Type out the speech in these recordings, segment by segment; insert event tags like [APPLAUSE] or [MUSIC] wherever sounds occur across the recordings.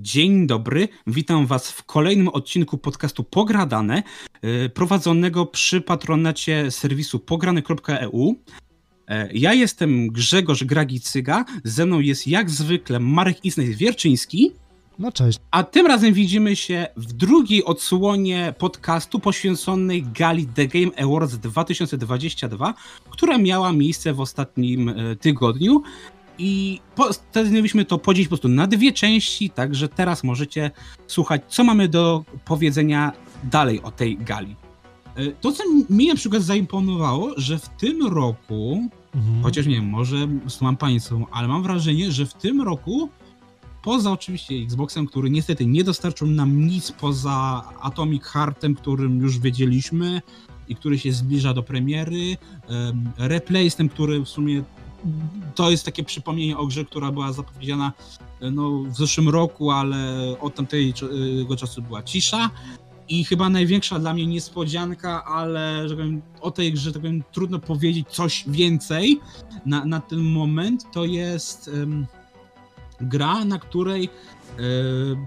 Dzień dobry, witam Was w kolejnym odcinku podcastu Pogradane, y, prowadzonego przy patronacie serwisu pograne.eu. E, Ja jestem Grzegorz Gragicyga, ze mną jest jak zwykle Marek Isnej-Wierczyński, No cześć. a tym razem widzimy się w drugiej odsłonie podcastu poświęconej gali The Game Awards 2022, która miała miejsce w ostatnim e, tygodniu. I postanowiliśmy to podzielić po prostu na dwie części, także teraz możecie słuchać, co mamy do powiedzenia dalej o tej gali. E, To, co mi na przykład zaimponowało, że w tym roku, Mhm. chociaż nie wiem, może mam państwo, ale mam wrażenie, że w tym roku, poza oczywiście Xboxem, który niestety nie dostarczył nam nic poza Atomic Heartem, którym już wiedzieliśmy i który się zbliża do premiery, em, Replaystem, który w sumie to jest takie przypomnienie o grze, która była zapowiedziana e, no, w zeszłym roku, ale od tamtego czasu była cisza. I chyba największa dla mnie niespodzianka, ale że powiem, o tej grze tak powiem, trudno powiedzieć coś więcej na, na ten moment, to jest em, gra, na której e,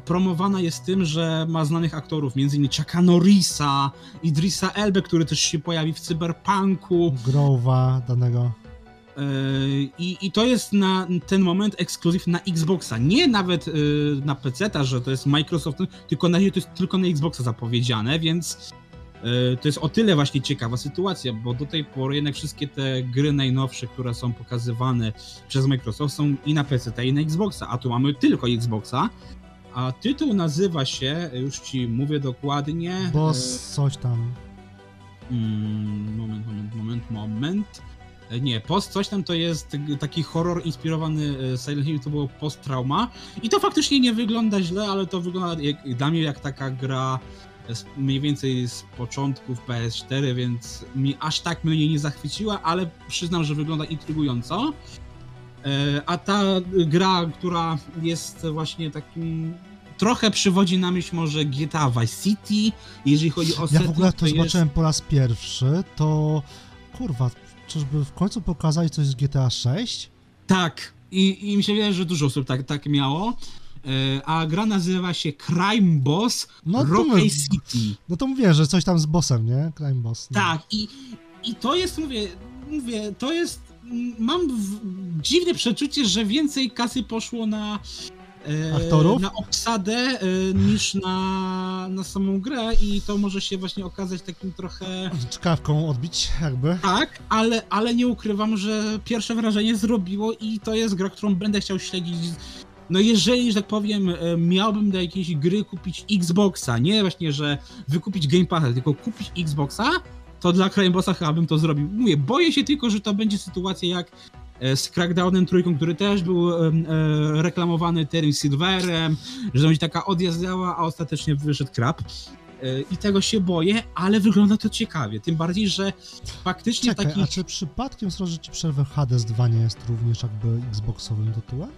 promowana jest tym, że ma znanych aktorów, m.in. Chucka Norrisa, Idrisa Elbe, który też się pojawi w Cyberpunku. Growa danego. Yy, I, I to jest na ten moment ekskluzyw na Xboxa. Nie nawet yy, na PC, że to jest Microsoft, tylko na razie to jest tylko na Xboxa zapowiedziane, więc yy, to jest o tyle właśnie ciekawa sytuacja, bo do tej pory jednak wszystkie te gry najnowsze, które są pokazywane przez Microsoft są i na PC, i na Xboxa, a tu mamy tylko Xboxa. A tytuł nazywa się, już ci mówię dokładnie. Boss coś tam. Mm, moment, moment, moment, moment. E, Nie, post coś tam to jest taki horror inspirowany e, Silent Hill, to było post trauma. I to faktycznie nie wygląda źle, ale to wygląda jak, dla mnie jak taka gra z, mniej więcej z początków PS4, więc mi aż tak mnie nie zachwyciła, ale przyznam, że wygląda intrygująco. E, A ta gra, która jest właśnie takim. Trochę przywodzi na myśl może GTA Vice City, jeżeli chodzi o Ja w setting, ogóle to jest- zobaczyłem po raz pierwszy, to kurwa, czyżby w końcu pokazali coś z GTA 6? Tak, i, i mi się wydaje, że dużo osób tak, tak miało. E, A gra nazywa się Crime Boss No my- City. No to mówię, że coś tam z bossem, nie? Crime Boss. No. Tak, i, i to jest, mówię, mówię, to jest. Mam w, dziwne przeczucie, że więcej kasy poszło na. E, Aktorów? Na obsadę e, niż na, na samą grę, i to może się właśnie okazać takim trochę. Czkawką odbić, jakby. Tak, ale, ale nie ukrywam, że pierwsze wrażenie zrobiło i to jest gra, którą będę chciał śledzić. No jeżeli, że tak powiem, e, miałbym do jakiejś gry kupić Xboxa, nie właśnie, że wykupić Game Passa, tylko kupić Xboxa, to dla Crime Bossa chyba bym to zrobił. Mówię, boję się tylko, że to będzie sytuacja jak z Crackdownem trójką, który też był e, e, reklamowany Terry Silverem, że to będzie taka odjazdowa, a ostatecznie wyszedł krab. E, I tego się boję, ale wygląda to ciekawie. Tym bardziej, że faktycznie Czekaj, taki. a czy przypadkiem, że ci przerwę, Hades 2 nie jest również jakby Xboxowym tytułem?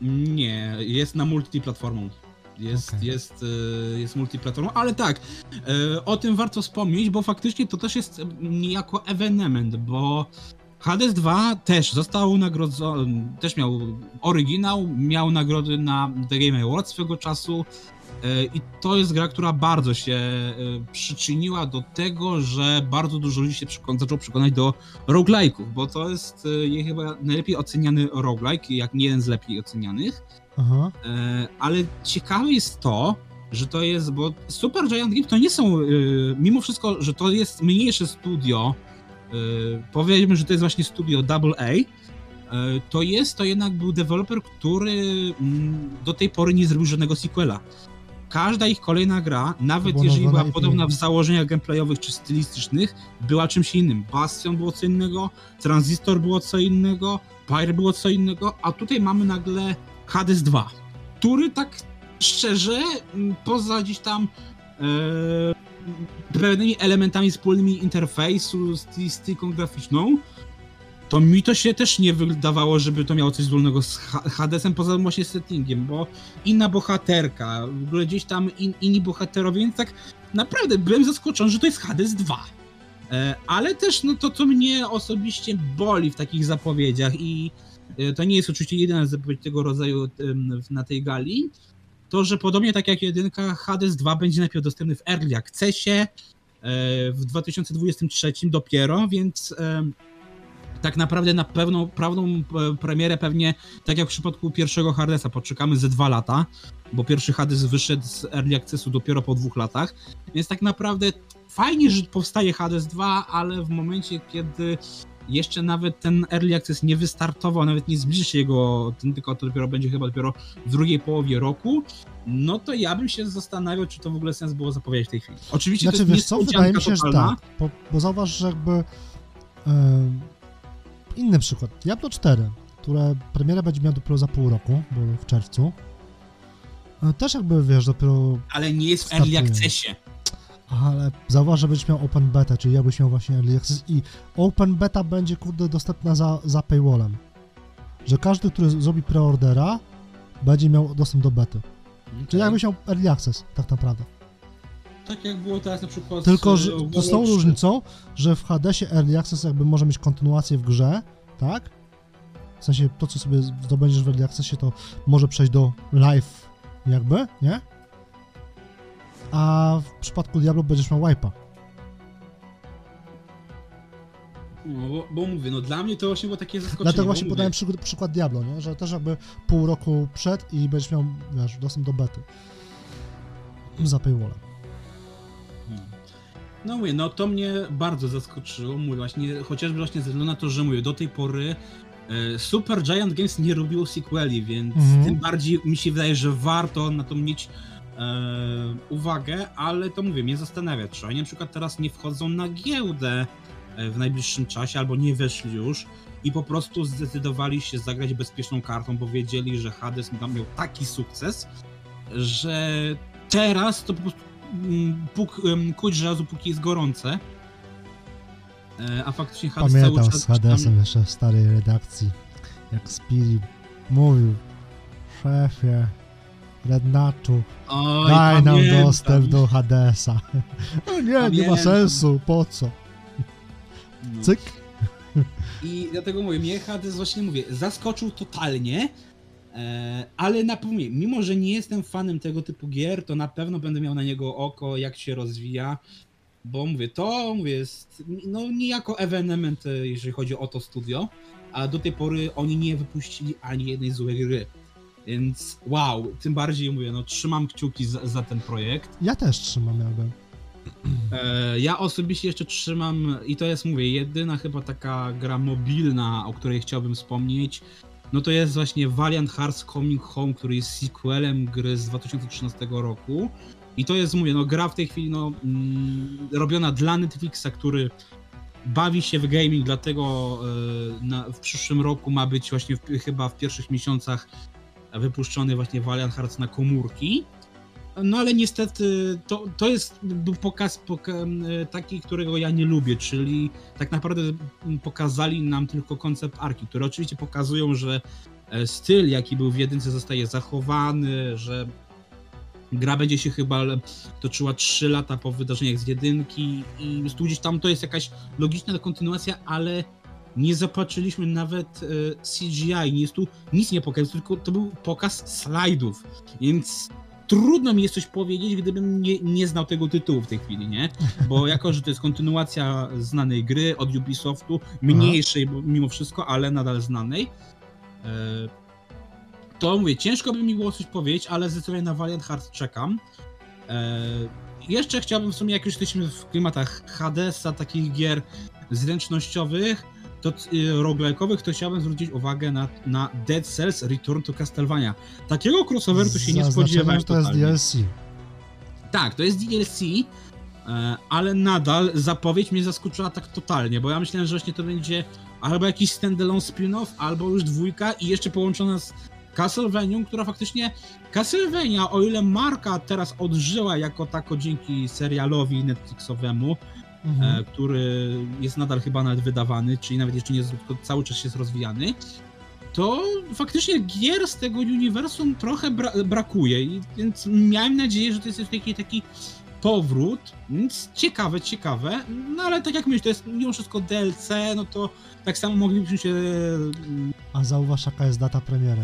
Nie, jest na multiplatformą. Jest, Okej. jest, e, jest multiplatformą, ale tak, e, o tym warto wspomnieć, bo faktycznie to też jest niejako ewenement, bo Hades 2 też został nagrodzony, też miał oryginał, miał nagrody na The Game Awards swego czasu e, i to jest gra, która bardzo się e, przyczyniła do tego, że bardzo dużo ludzi się przekon- zaczęło przekonać do roguelike'ów, bo to jest e, chyba najlepiej oceniany roguelike, jak nie jeden z lepiej ocenianych. Aha. Ale ciekawe jest to, że to jest, bo Super Giant Games to nie są, mimo wszystko, że to jest mniejsze studio, powiedzmy, że to jest właśnie studio Double A, e, to jest to jednak był deweloper, który mm, do tej pory nie zrobił żadnego sequela. Każda ich kolejna gra, nawet Była jeżeli była podobna w założeniach gameplayowych czy stylistycznych, była czymś innym. Bastion było co innego, Transistor było co innego, Pyre było co innego, a tutaj mamy nagle Hades 2, który tak szczerze, m, poza gdzieś tam e, pewnymi elementami wspólnymi interfejsu, stylistyką graficzną, to mi to się też nie wydawało, żeby to miało coś wspólnego z Ha- Hadesem, poza właśnie settingiem, bo inna bohaterka, w ogóle gdzieś tam in, inni bohaterowie, więc tak naprawdę byłem zaskoczony, że to jest Hades 2. E, Ale też no to, co mnie osobiście boli w takich zapowiedziach i e, to nie jest oczywiście jedyna zapowiedź tego rodzaju na tej gali, to, że podobnie tak jak jedynka, Hades 2 będzie najpierw dostępny w Early Accessie e, w 2023 dopiero, więc e, tak naprawdę na pewną prawną e, premierę pewnie, tak jak w przypadku pierwszego Hadesa, poczekamy ze dwa lata, bo pierwszy Hades wyszedł z Early Accessu dopiero po dwóch latach, więc tak naprawdę fajnie, że powstaje Hades 2, ale w momencie, kiedy jeszcze nawet ten Early Access nie wystartował, nawet nie zbliży się jego, ten tylko to dopiero będzie chyba dopiero w drugiej połowie roku, no to ja bym się zastanawiał, czy to w ogóle sens było zapowiedzieć w tej chwili. Oczywiście Znaczy, to jest wiesz co, wydaje mi się, że totalna. tak, bo, bo zauważ, że jakby inny przykład, Diablo 4, które premiera będzie miała dopiero za pół roku, bo w czerwcu, e, też jakby, wiesz, dopiero, Ale nie jest w Early Startuje. Accessie. Ale zauważ, że będziesz miał Open Beta, czyli jakbyś miał właśnie Early Access i Open Beta będzie, kurde, dostępna za, za paywallem, że każdy, który zrobi preordera, będzie miał dostęp do bety, czyli jakbyś miał Early Access, tak naprawdę. Tak jak było teraz na przykład Tylko, z, że e, z tą różnicą, że w Hadesie Early Access jakby może mieć kontynuację w grze, tak? W sensie to, co sobie zdobędziesz w Early Accessie, to może przejść do live jakby, nie? A w przypadku Diablo będziesz miał wipe'a. No, bo, bo mówię, no dla mnie to właśnie było takie zaskoczenie. Dlatego właśnie mówię, podałem przy, przykład Diablo, nie? Że też jakby pół roku przed i będziesz miał, wiesz, dostęp do bety. Za paywallem. No mówię, no to mnie bardzo zaskoczyło, mówię właśnie, chociażby właśnie ze względu na to, że mówię, do tej pory e, Super Giant Games nie robiło sequeli, więc Mhm. tym bardziej mi się wydaje, że warto na to mieć uwagę, ale to mówię, mnie zastanawia, czy oni na przykład teraz nie wchodzą na giełdę e, w najbliższym czasie, albo nie weszli już i po prostu zdecydowali się zagrać bezpieczną kartą, bo wiedzieli, że Hades tam miał taki sukces, że teraz to po prostu mm, puk, kuć żelazu, póki jest gorące. E, A faktycznie Hades cały Pamiętam czas z Hadesem jeszcze w starej redakcji, jak Spiri mówił, szefie, Rednaczu, Oj, Daj nam pamiętam. dostęp do Hadesa. [LAUGHS] No nie, nie ma Pamiętam. sensu, po co? No. Cyk. I dlatego mówię, mnie Hades właśnie mówię, zaskoczył totalnie, e, ale na pewno, mimo że nie jestem fanem tego typu gier, to na pewno będę miał na niego oko, jak się rozwija, bo mówię, to mówię, jest no niejako ewenement, e, jeżeli chodzi o to studio, a do tej pory oni nie wypuścili ani jednej złej gry. Więc wow, tym bardziej mówię, no trzymam kciuki za, za ten projekt. Ja też trzymam jakby. E, Ja osobiście jeszcze trzymam, i to jest, mówię, jedyna chyba taka gra mobilna, o której chciałbym wspomnieć. No to jest właśnie Valiant Hearts Coming Home, który jest sequelem gry z 2013 roku. I to jest, mówię, no gra w tej chwili no, mm, robiona dla Netflixa, który bawi się w gaming, dlatego e, na, w przyszłym roku ma być właśnie w, chyba w pierwszych miesiącach wypuszczony właśnie Valiant Hearts na komórki. No ale niestety to, to jest pokaz poka, taki, którego ja nie lubię, czyli tak naprawdę pokazali nam tylko koncept arki, które oczywiście pokazują, że e, styl jaki był w jedynce zostaje zachowany, że gra będzie się chyba toczyła 3 lata po wydarzeniach z jedynki i gdzieś tam to jest jakaś logiczna kontynuacja, ale nie zobaczyliśmy nawet e, CGI, nie jest tu nic nie pokazał, tylko to był pokaz slajdów, więc trudno mi jest coś powiedzieć, gdybym nie, nie znał tego tytułu w tej chwili, nie? Bo [LAUGHS] jako, że to jest kontynuacja znanej gry od Ubisoftu, mniejszej mimo wszystko, ale nadal znanej, e, to mówię, ciężko by mi było coś powiedzieć, ale zdecydowanie na Valiant Hearts czekam. E, jeszcze chciałbym w sumie, jak już jesteśmy w klimatach Hadesa, takich gier zręcznościowych, to y, roguelike'owych, to chciałbym zwrócić uwagę na, na Dead Cells Return to Castlevania. Takiego crossoveru to się nie spodziewałem to jest. DLC. Tak, to jest DLC, e, ale nadal zapowiedź mnie zaskoczyła tak totalnie, bo ja myślałem, że właśnie to będzie albo jakiś standalone spin-off, albo już dwójka i jeszcze połączona z Castlevania, która faktycznie Castlevania, o ile marka teraz odżyła jako tako dzięki serialowi Netflixowemu, Mhm. e, który jest nadal chyba nawet wydawany, czyli nawet jeszcze nie jest, tylko cały czas jest rozwijany, to faktycznie gier z tego uniwersum trochę bra- brakuje, więc miałem nadzieję, że to jest taki, taki powrót, więc ciekawe, ciekawe, no ale tak jak mówisz, to jest mimo wszystko DLC, no to tak samo moglibyśmy się... A zauważ, jaka jest data premiery.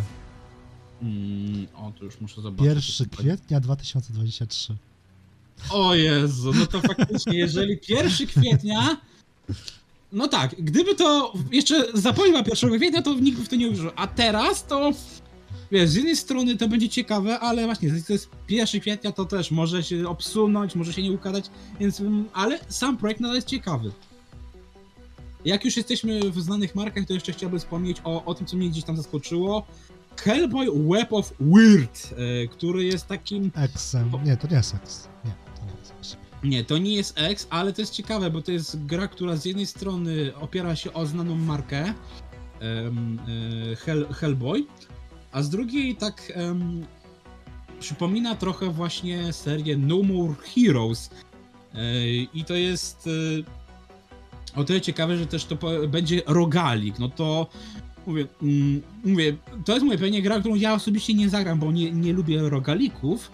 Mm, o, to już muszę zobaczyć. 1 kwietnia 2023. O Jezu, no to faktycznie, jeżeli 1 kwietnia. No tak, gdyby to jeszcze zapomniał 1 kwietnia, to nikt w to nie uwierzył. A teraz to. Wiesz, z jednej strony to będzie ciekawe, ale właśnie, to jest 1 kwietnia, to też może się obsunąć, może się nie układać, więc. mm, Ale sam projekt nadal jest ciekawy. Jak już jesteśmy w znanych markach, to jeszcze chciałbym wspomnieć o, o tym, co mnie gdzieś tam zaskoczyło. Hellboy Web of Weird, e, który jest takim Exem. Nie, to nie jest Ex. Nie, nie to nie jest X, ale to jest ciekawe, bo to jest gra, która z jednej strony opiera się o znaną markę e, Hell, Hellboy, a z drugiej tak em, przypomina trochę właśnie serię No More Heroes. E, I to jest e, o tyle ciekawe, że też to będzie rogalik. No to mówię, mm, mówię, to jest moje pewnie gra, którą ja osobiście nie zagram, bo nie, nie lubię rogalików.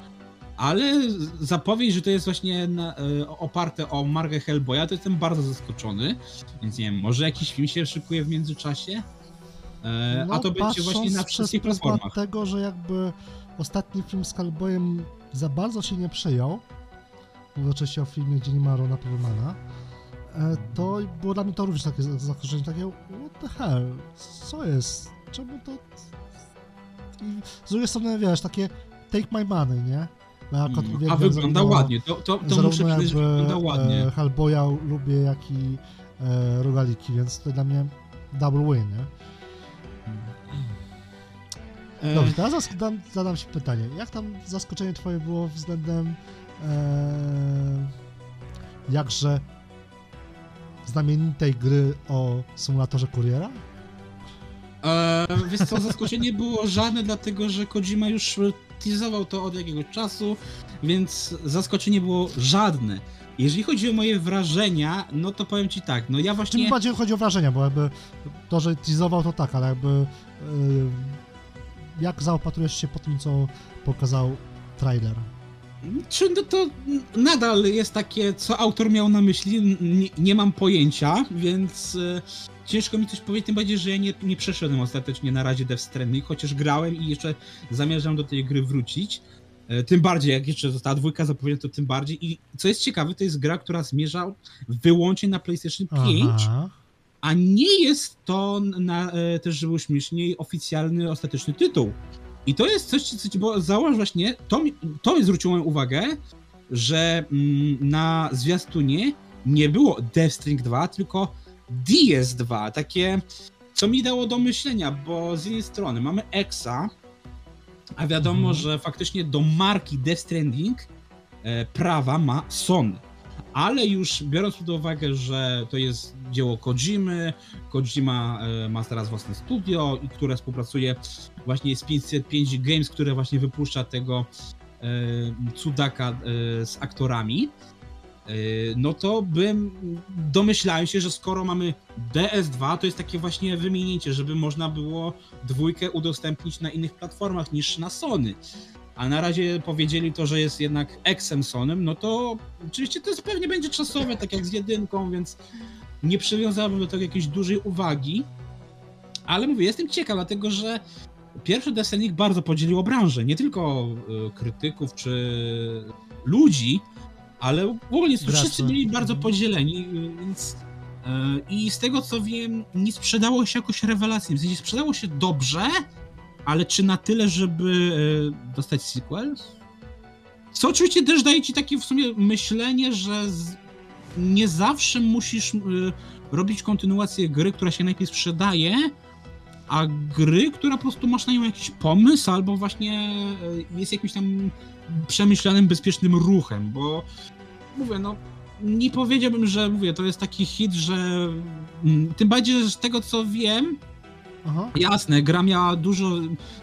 Ale zapowiedź, że to jest właśnie na, e, oparte o markę Hellboya, to jestem bardzo zaskoczony. Więc nie wiem, może jakiś film się szykuje w międzyczasie? E, a to będzie patrząc właśnie na No, wszystkich platformach. tego, że jakby ostatni film z Hellboyem za bardzo się nie przyjął, mówię oczywiście o filmie, gdzie nie ma Rona Perlmana, e, to było dla mnie to również takie zaskoczenie, takie what the hell, co jest, czemu to... I z drugiej strony, wiesz, takie take my money, nie? Bo ja akurat Mm, A wygląda zarówno- ładnie, to, to, to muszę przyznać, wygląda ładnie. E, Hellboya lubię, jak i e, rogaliki, więc to dla mnie double win, nie? E, Dobrze, teraz zask- dam, zadam ci pytanie. Jak tam zaskoczenie twoje było względem e, jakże znamienitej gry o symulatorze kuriera? E, wiesz co, zaskoczenie było żadne, dlatego że Kojima już teasował to od jakiegoś czasu, więc zaskoczenie było żadne. Jeżeli chodzi o moje wrażenia, no to powiem ci tak, no ja właśnie... bardziej chodzi o wrażenia, bo jakby to, że teasował to tak, ale jakby e, jak zaopatrujesz się po tym, co pokazał trailer? Czy to nadal jest takie, co autor miał na myśli, nie, nie mam pojęcia, więc e, ciężko mi coś powiedzieć, tym bardziej, że ja nie, nie przeszedłem ostatecznie na razie Death Stranding, chociaż grałem i jeszcze zamierzam do tej gry wrócić. E, Tym bardziej, jak jeszcze została dwójka zapowiedziana, to tym bardziej. I co jest ciekawe, to jest gra, która zmierza wyłącznie na PlayStation 5, Aha. a nie jest to, na, e, też żeby było śmieszniej, oficjalny, ostateczny tytuł. I to jest coś, co ci, bo zauważ właśnie, to mi, to mi zwróciło moją uwagę, że mm, na zwiastunie nie było Death Stranding 2, tylko DS2, takie, co mi dało do myślenia, bo z jednej strony mamy Exa, a wiadomo, Mhm. że faktycznie do marki Death Stranding e, prawa ma Sony. Ale już biorąc pod uwagę, że to jest dzieło Kojimy, Kojima e, ma teraz własne studio, i które współpracuje właśnie z 505 Games, które właśnie wypuszcza tego e, cudaka e, z aktorami, no to bym domyślałem się, że skoro mamy DS2, to jest takie właśnie wymienięcie, żeby można było dwójkę udostępnić na innych platformach niż na Sony. A na razie powiedzieli to, że jest jednak eksem Sonem, no to oczywiście to jest, pewnie będzie czasowe, tak jak z jedynką, więc nie przywiązałbym do tego jakiejś dużej uwagi. Ale mówię, jestem ciekaw, dlatego że pierwszy Stranding bardzo podzieliło branżę. Nie tylko y, krytyków czy ludzi, ale ogólnie wszyscy byli bardzo podzieleni, y, więc y, i z tego co wiem, nie sprzedało się jakoś rewelacyjnie. W sensie sprzedało się dobrze, ale czy na tyle, żeby y, dostać sequel? Co oczywiście też daje ci takie w sumie myślenie, że nie zawsze musisz y, robić kontynuację gry, która się najpierw sprzedaje, a gry, która po prostu masz na nią jakiś pomysł, albo właśnie y, jest jakimś tam przemyślanym, bezpiecznym ruchem, bo mówię, no nie powiedziałbym, że mówię, to jest taki hit, że tym bardziej, że z tego co wiem, Aha. Jasne, gra miała dużo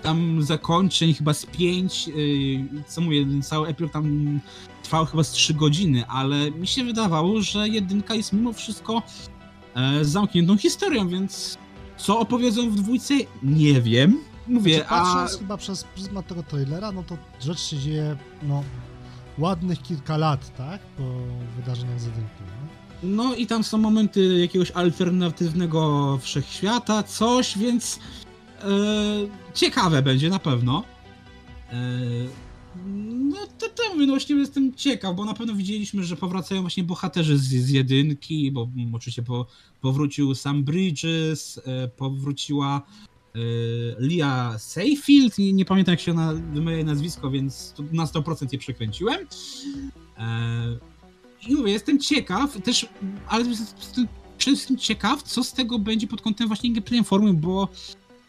tam zakończeń, chyba z pięć, yy, co mówię, cały epilog tam trwał chyba z trzy godziny, ale mi się wydawało, że jedynka jest mimo wszystko e, zamkniętą historią, więc co opowiedzą w dwójce, nie wiem. Mówię, Znaczy, a... patrząc chyba przez pryzmat tego trailera, no to rzecz się dzieje, no, ładnych kilka lat, tak? Po wydarzeniach z jedynki? No i tam są momenty jakiegoś alternatywnego wszechświata, coś, więc ciekawe będzie na pewno. no to, to mówię, no właśnie jestem ciekaw, bo na pewno widzieliśmy, że powracają właśnie bohaterzy z, z jedynki, bo oczywiście po, powrócił Sam Bridges, powróciła Lia Seyfield, nie, nie pamiętam jak się na moje nazwisko, więc na 100% je przekręciłem. I mówię, jestem ciekaw, też, ale przede wszystkim ciekaw, co z tego będzie pod kątem właśnie gameplay formy, bo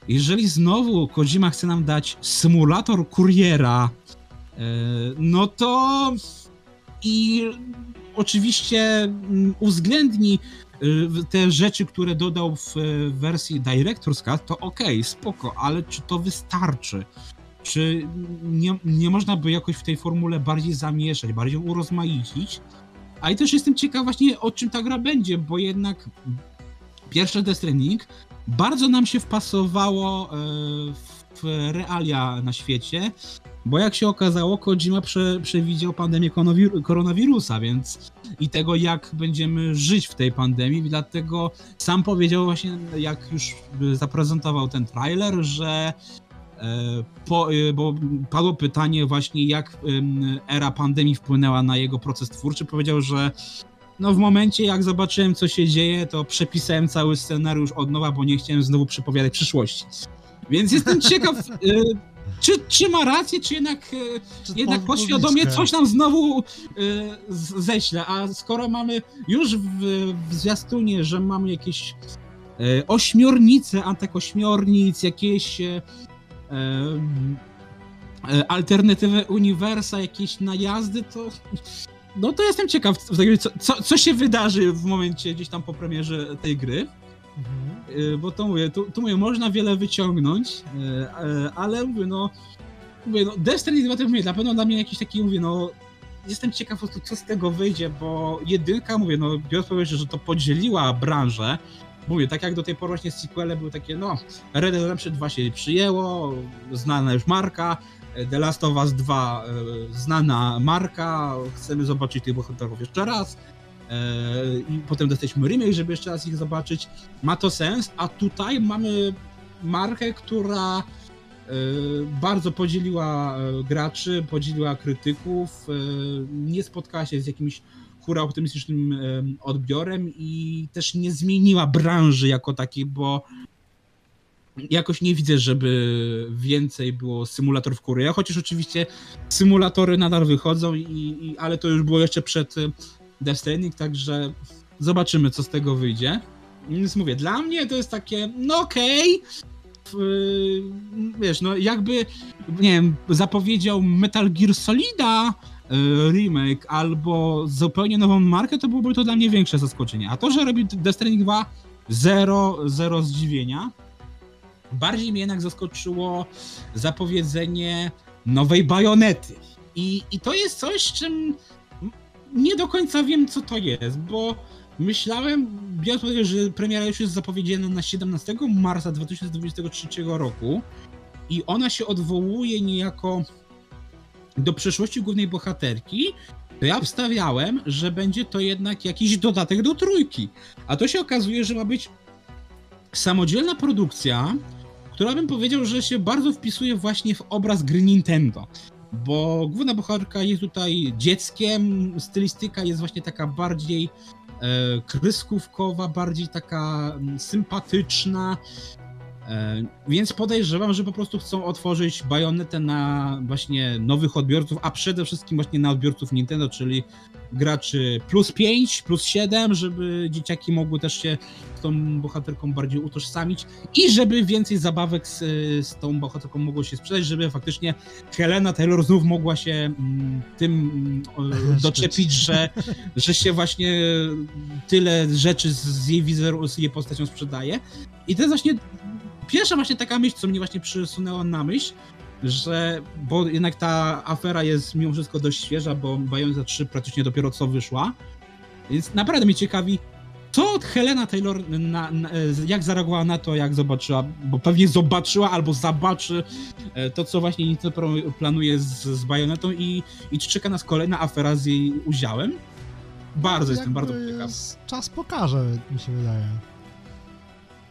jeżeli znowu Kojima chce nam dać symulator kuriera, e, no to i oczywiście uwzględni e, te rzeczy, które dodał w wersji Director's Cut, to okay, spoko, ale czy to wystarczy? Czy nie, nie można by jakoś w tej formule bardziej zamieszać, bardziej urozmaicić? A i też jestem ciekaw właśnie o czym ta gra będzie, bo jednak pierwszy Death Stranding bardzo nam się wpasowało e, w realia na świecie, bo jak się okazało, Kojima prze, przewidział pandemię koronawirusa, więc i tego, jak będziemy żyć w tej pandemii, dlatego sam powiedział właśnie, jak już zaprezentował ten trailer, że po, e, bo padło pytanie właśnie, jak era pandemii wpłynęła na jego proces twórczy. Powiedział, że no w momencie, jak zobaczyłem, co się dzieje, to przepisałem cały scenariusz od nowa, bo nie chciałem znowu przepowiadać przyszłości. Więc jestem [LAUGHS] ciekaw, e, czy, czy ma rację, czy jednak, czy jednak podświadomie coś nam znowu ześle. A skoro mamy już w, w zwiastunie, że mamy jakieś ośmiornice, antykośmiornic, jakieś E, alternatywę uniwersa, jakieś najazdy, to no to jestem ciekaw, co, co, co się wydarzy w momencie gdzieś tam po premierze tej gry. Mhm. E, bo to mówię, tu, tu mówię, można wiele wyciągnąć, e, ale mówię, no, mówię, no Destiny 2 to mówię, na pewno dla mnie jakiś taki, mówię, no, jestem ciekaw co z tego wyjdzie, bo jedynka, mówię, no, biorąc pod że to podzieliła branżę, mówię, tak jak do tej pory właśnie sequele były takie, no, Red Dead Redemption 2 się przyjęło, znana już marka, The Last of Us 2 e, znana marka, chcemy zobaczyć tych bohaterów jeszcze raz, e, i potem dostaliśmy remake, żeby jeszcze raz ich zobaczyć. Ma to sens, a tutaj mamy markę, która e, bardzo podzieliła graczy, podzieliła krytyków, nie spotkała się z jakimś hura optymistycznym odbiorem i też nie zmieniła branży jako takiej, bo jakoś nie widzę, żeby więcej było symulatorów kury, chociaż oczywiście symulatory nadal wychodzą, i, i, ale to już było jeszcze przed Death Stranding, także zobaczymy, co z tego wyjdzie. Więc mówię, dla mnie to jest takie, no okej, okay. wiesz, no jakby, nie wiem, zapowiedział Metal Gear Solida, remake albo zupełnie nową markę, to byłoby to dla mnie większe zaskoczenie. A to, że robi Death Stranding 2, zero, zero zdziwienia. Bardziej mnie jednak zaskoczyło zapowiedzenie nowej bajonety. I, I to jest coś, czym nie do końca wiem, co to jest, bo myślałem, biorąc pod że premiera już jest zapowiedziana na 17 marca 2023 roku i ona się odwołuje niejako do przeszłości głównej bohaterki, to ja wstawiałem, że będzie to jednak jakiś dodatek do trójki. A to się okazuje, że ma być samodzielna produkcja, która bym powiedział, że się bardzo wpisuje właśnie w obraz gry Nintendo. Bo główna bohaterka jest tutaj dzieckiem, stylistyka jest właśnie taka bardziej e, kryskówkowa, bardziej taka mm, sympatyczna. E, więc podejrzewam, że po prostu chcą otworzyć bajonetę na właśnie nowych odbiorców, a przede wszystkim właśnie na odbiorców Nintendo, czyli graczy plus 5, plus 7, żeby dzieciaki mogły też się z tą bohaterką bardziej utożsamić i żeby więcej zabawek z, z tą bohaterką mogło się sprzedać, żeby faktycznie Helena Taylor znów mogła się mm, tym mm, doczepić, że, że się właśnie tyle rzeczy z jej z jej postacią sprzedaje. I to jest właśnie pierwsza właśnie taka myśl, co mnie właśnie przysunęła na myśl, że, bo jednak ta afera jest mimo wszystko dość świeża, bo Bayonetta 3 praktycznie dopiero co wyszła, więc naprawdę mnie ciekawi, co Helena Taylor, na, na, jak zareagowała na to, jak zobaczyła, bo pewnie zobaczyła albo zobaczy e, to, co właśnie Nintendo planuje z, z Bayonetą i, i czy czeka nas kolejna afera z jej udziałem. Bardzo jestem bardzo ciekaw. Czas pokaże, mi się wydaje.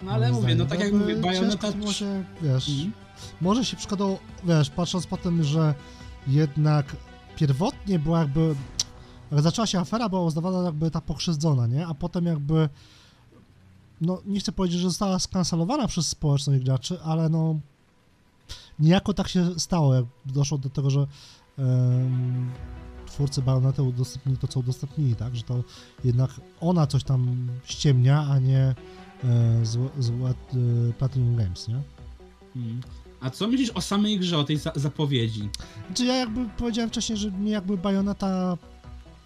No ale mówię, no tak jak Jakby mówię, Bayonetta ciężko to może, wiesz, Mhm. może się przykładowo, wiesz, patrząc po tym, że jednak pierwotnie była jakby, jak zaczęła się afera, była uznawana jakby ta pokrzywdzona, nie? A potem jakby, no nie chcę powiedzieć, że została skancelowana przez społeczność graczy, ale no niejako tak się stało, jak doszło do tego, że em, twórcy Bayonetta udostępnili to, co udostępnili, tak? Że to jednak ona coś tam ściemnia, a nie e, złe, złe e, Platinum Games, nie? Mhm. A co myślisz o samej grze, o tej za zapowiedzi? Znaczy ja jakby powiedziałem wcześniej, że mnie jakby Bayonetta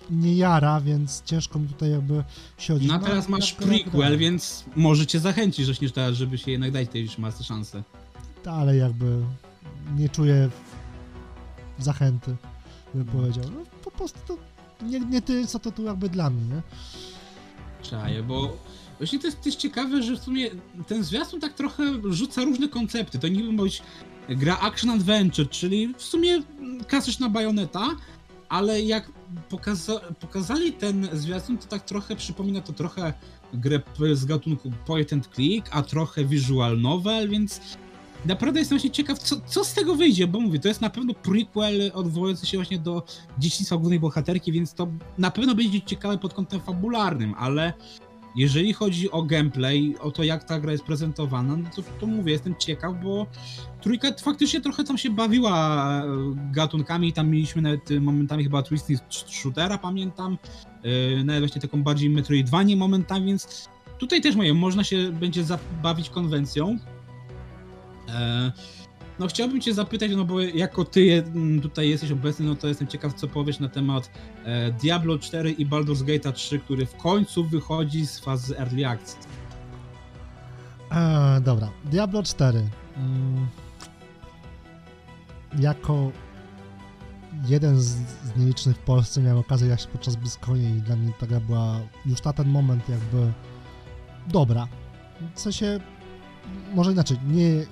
nie jara, więc ciężko mi tutaj jakby się odnieść. No a teraz masz jak gra- prequel, więc może cię zachęcić, że teraz, żeby się jednak dać tej masy szansę. Ale jakby nie czuję zachęty, bym powiedział. No po prostu to nie, nie ty, co to tu jakby dla mnie, nie? Czaję, bo właśnie to jest, ciekawe, że w sumie ten zwiastun tak trochę rzuca różne koncepty. To niby ma być gra action adventure, czyli w sumie klasyczna bajoneta, ale jak pokaza pokazali ten zwiastun, to tak trochę przypomina to trochę grę z gatunku point and click, a trochę visual novel, więc naprawdę jestem właśnie ciekaw, co, co z tego wyjdzie, bo mówię, to jest na pewno prequel odwołujący się właśnie do dzieciństwa głównej bohaterki, więc to na pewno będzie ciekawe pod kątem fabularnym, ale jeżeli chodzi o gameplay, o to jak ta gra jest prezentowana, no to, to mówię, jestem ciekaw, bo trójka faktycznie trochę tam się bawiła e, gatunkami, tam mieliśmy nawet e, momentami chyba twisty shootera, pamiętam, e, nawet właśnie taką bardziej metroidvanię momentami, więc tutaj też mówię, można się będzie zabawić konwencją. No chciałbym cię zapytać, no bo jako ty je- m, tutaj jesteś obecny, no to jestem ciekaw, co powiesz na temat e, Diablo 4 i Baldur's Gate 3, który w końcu wychodzi z fazy Early Access. E, dobra, Diablo 4. Mm, jako jeden z, z nielicznych w Polsce miałem okazję grać podczas BlizzConie i dla mnie ta gra była już na ten moment jakby dobra. W sensie, może inaczej, nie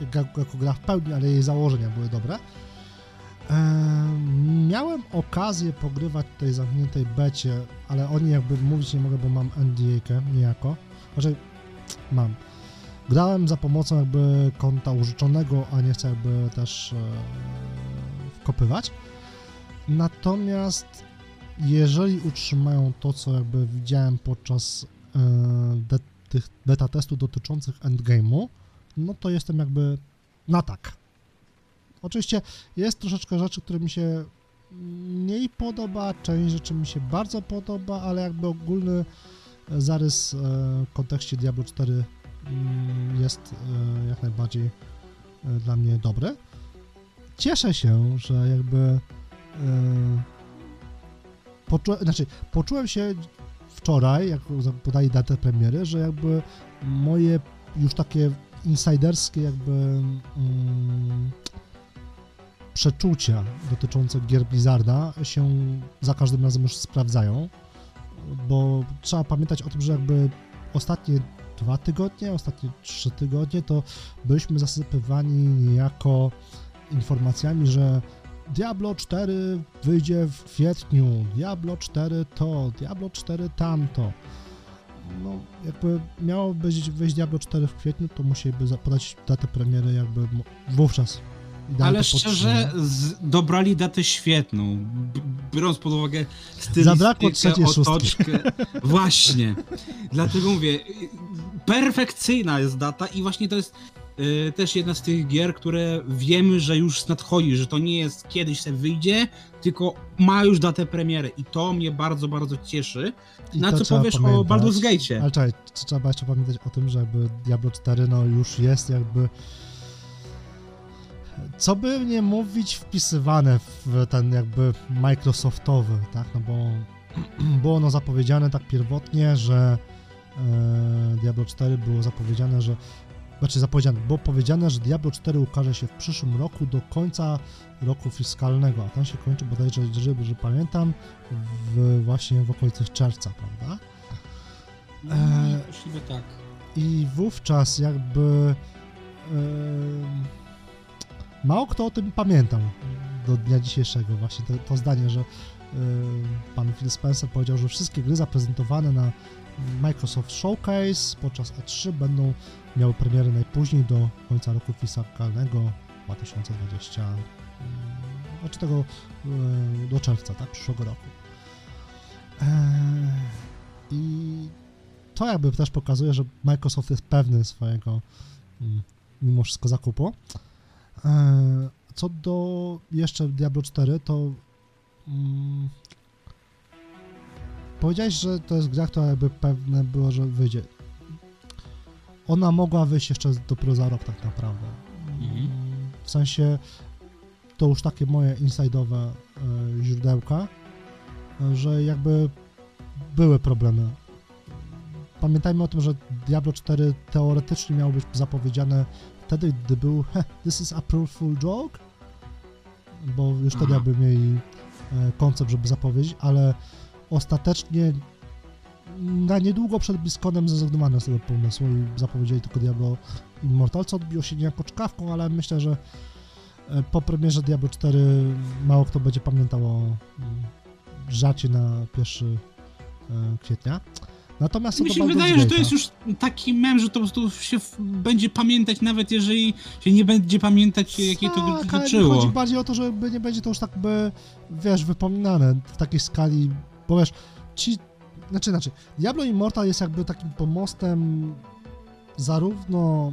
jako, gra w pełni, ale jej założenia były dobre. Miałem okazję pogrywać w tej zamkniętej becie, ale o niej jakby mówić nie mogę, bo mam NDA-kę niejako. Znaczy, mam. Grałem za pomocą jakby konta użyczonego, a nie chcę jakby też e, wkopywać. Natomiast jeżeli utrzymają to, co jakby widziałem podczas e, de, tych beta testów dotyczących endgame'u, no to jestem jakby na tak. Oczywiście jest troszeczkę rzeczy, które mi się mniej podoba, część rzeczy mi się bardzo podoba, ale jakby ogólny e, zarys e, w kontekście Diablo 4 mm, jest e, jak najbardziej dla mnie dobry. Cieszę się, że jakby poczułem, znaczy poczułem się wczoraj, jak podali datę premiery, że jakby moje już takie insiderskie jakby mm, przeczucia dotyczące gier Blizzarda się za każdym razem już sprawdzają, bo trzeba pamiętać o tym, że jakby ostatnie dwa tygodnie, ostatnie trzy tygodnie to byliśmy zasypywani niejako informacjami, że Diablo 4 wyjdzie w kwietniu, Diablo 4 to, Diablo 4 tamto. No, jakby miało być wyjść Diablo 4 w kwietniu, to musieliby podać datę premiery jakby wówczas. Ale szczerze, z, dobrali datę świetną, biorąc pod uwagę stylistykę, otoczkę. [LAUGHS] Właśnie. Dlatego mówię, y, perfekcyjna jest data i właśnie to jest też jedna z tych gier, które wiemy, że już nadchodzi, że to nie jest kiedyś se wyjdzie, tylko ma już datę premiery i to mnie bardzo, bardzo cieszy. I Na co powiesz o pamiętać. Baldur's Gate'cie? Ale czekaj, tr- trzeba jeszcze pamiętać o tym, że jakby Diablo 4 no już jest jakby co by nie mówić wpisywane w ten jakby Microsoftowy, tak, no bo [CLEARS THROAT] było ono zapowiedziane tak pierwotnie, że e, Diablo 4 było zapowiedziane, że znaczy zapowiedziane, było powiedziane, że Diablo 4 ukaże się w przyszłym roku do końca roku fiskalnego, a tam się kończy bodajże, żeby, że pamiętam, w, właśnie w okolicach czerwca, prawda? No, e, tak. I wówczas jakby em, mało kto o tym pamiętał do dnia dzisiejszego. Właśnie to, to zdanie, że em, pan Phil Spencer powiedział, że wszystkie gry zaprezentowane na Microsoft Showcase podczas E3 będą miały premiery najpóźniej do końca roku fiskalnego 2020, mm, znaczy tego e, do czerwca, tak, przyszłego roku. Eee, I to jakby też pokazuje, że Microsoft jest pewny swojego mm, mimo wszystko zakupu. Eee, Co do jeszcze Diablo 4, to mm, powiedziałeś, że to jest gra, która jakby pewne było, że wyjdzie. Ona mogła wyjść jeszcze dopiero za rok tak naprawdę. Mhm. W sensie to już takie moje inside'owe e, źródełka, że jakby były problemy. Pamiętajmy o tym, że Diablo 4 teoretycznie miało być zapowiedziane wtedy, gdy był "Heh, This is April Fool joke, bo już wtedy jakby mieli e, koncept, żeby zapowiedzieć, ale ostatecznie na niedługo przed BlizzConem zrezygnowano z tego pomysłu i zapowiedzieli tylko Diablo Immortal, co odbiło się niejako czkawką, ale myślę, że e, po premierze Diablo 4 mało kto będzie pamiętał o mm, żarcie na 1 e, kwietnia. Natomiast Mi się wydaje, że to jest już taki mem, że to po prostu się będzie pamiętać, nawet jeżeli się nie będzie pamiętać, jakie to Tak, ale mi dotyczyło. chodzi bardziej o to, żeby nie będzie to już tak by, wiesz, wypominane w takiej skali, bo wiesz, ci, znaczy inaczej, Diablo Immortal jest jakby takim pomostem zarówno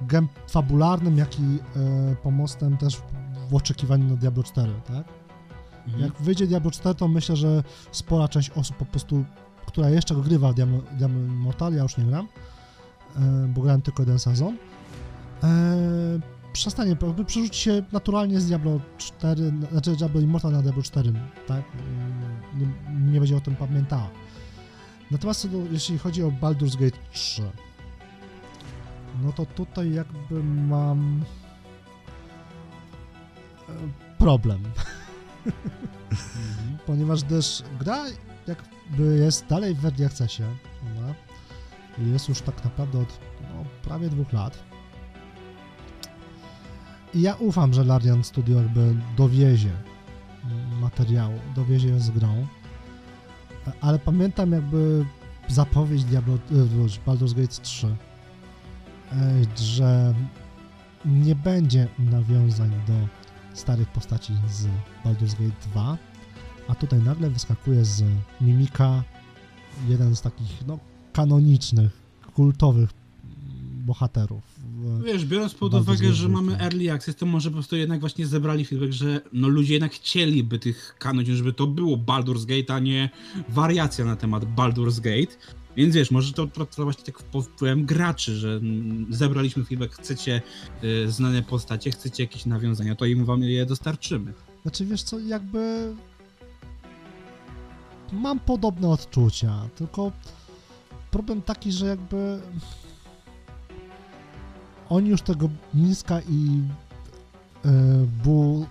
gem fabularnym, jak i e, pomostem też w oczekiwaniu na Diablo 4, tak? Mhm. Jak wyjdzie Diablo 4, to myślę, że spora część osób po prostu, która jeszcze grywa Diablo, Diablo Immortal, ja już nie gram, e, bo grałem tylko jeden sezon, e, przestanie, jakby przerzuci się naturalnie z Diablo 4, na- znaczy Diablo Immortal na Diablo 4, tak? Nie, nie będzie o tym pamiętała. Natomiast do, jeśli chodzi o Baldur's Gate 3, no to tutaj jakby mam e, problem [LAUGHS] Mhm. ponieważ też gra jakby jest dalej w early accessie? I jest już tak naprawdę od no, prawie dwóch lat. Ja ufam, że Larian Studio jakby dowiezie materiału, dowiezie z grą, ale pamiętam jakby zapowiedź Diablo, e, Baldur's Gate 3, e, że nie będzie nawiązań do starych postaci z Baldur's Gate 2, a tutaj nagle wyskakuje z Mimika jeden z takich, no, kanonicznych, kultowych bohaterów. Wiesz, biorąc pod uwagę, że mamy early access, to może po prostu jednak właśnie zebrali feedback, że no ludzie jednak chcieliby tych kanonów, żeby to było Baldur's Gate, a nie wariacja na temat Baldur's Gate. Więc wiesz, może to, to, to właśnie tak pod wpływem graczy, że mm, zebraliśmy feedback, chcecie y, znane postacie, chcecie jakieś nawiązania, to im wam je dostarczymy. Znaczy, wiesz co, jakby mam podobne odczucia, tylko problem taki, że jakby oni już tego Mińska i e, Bu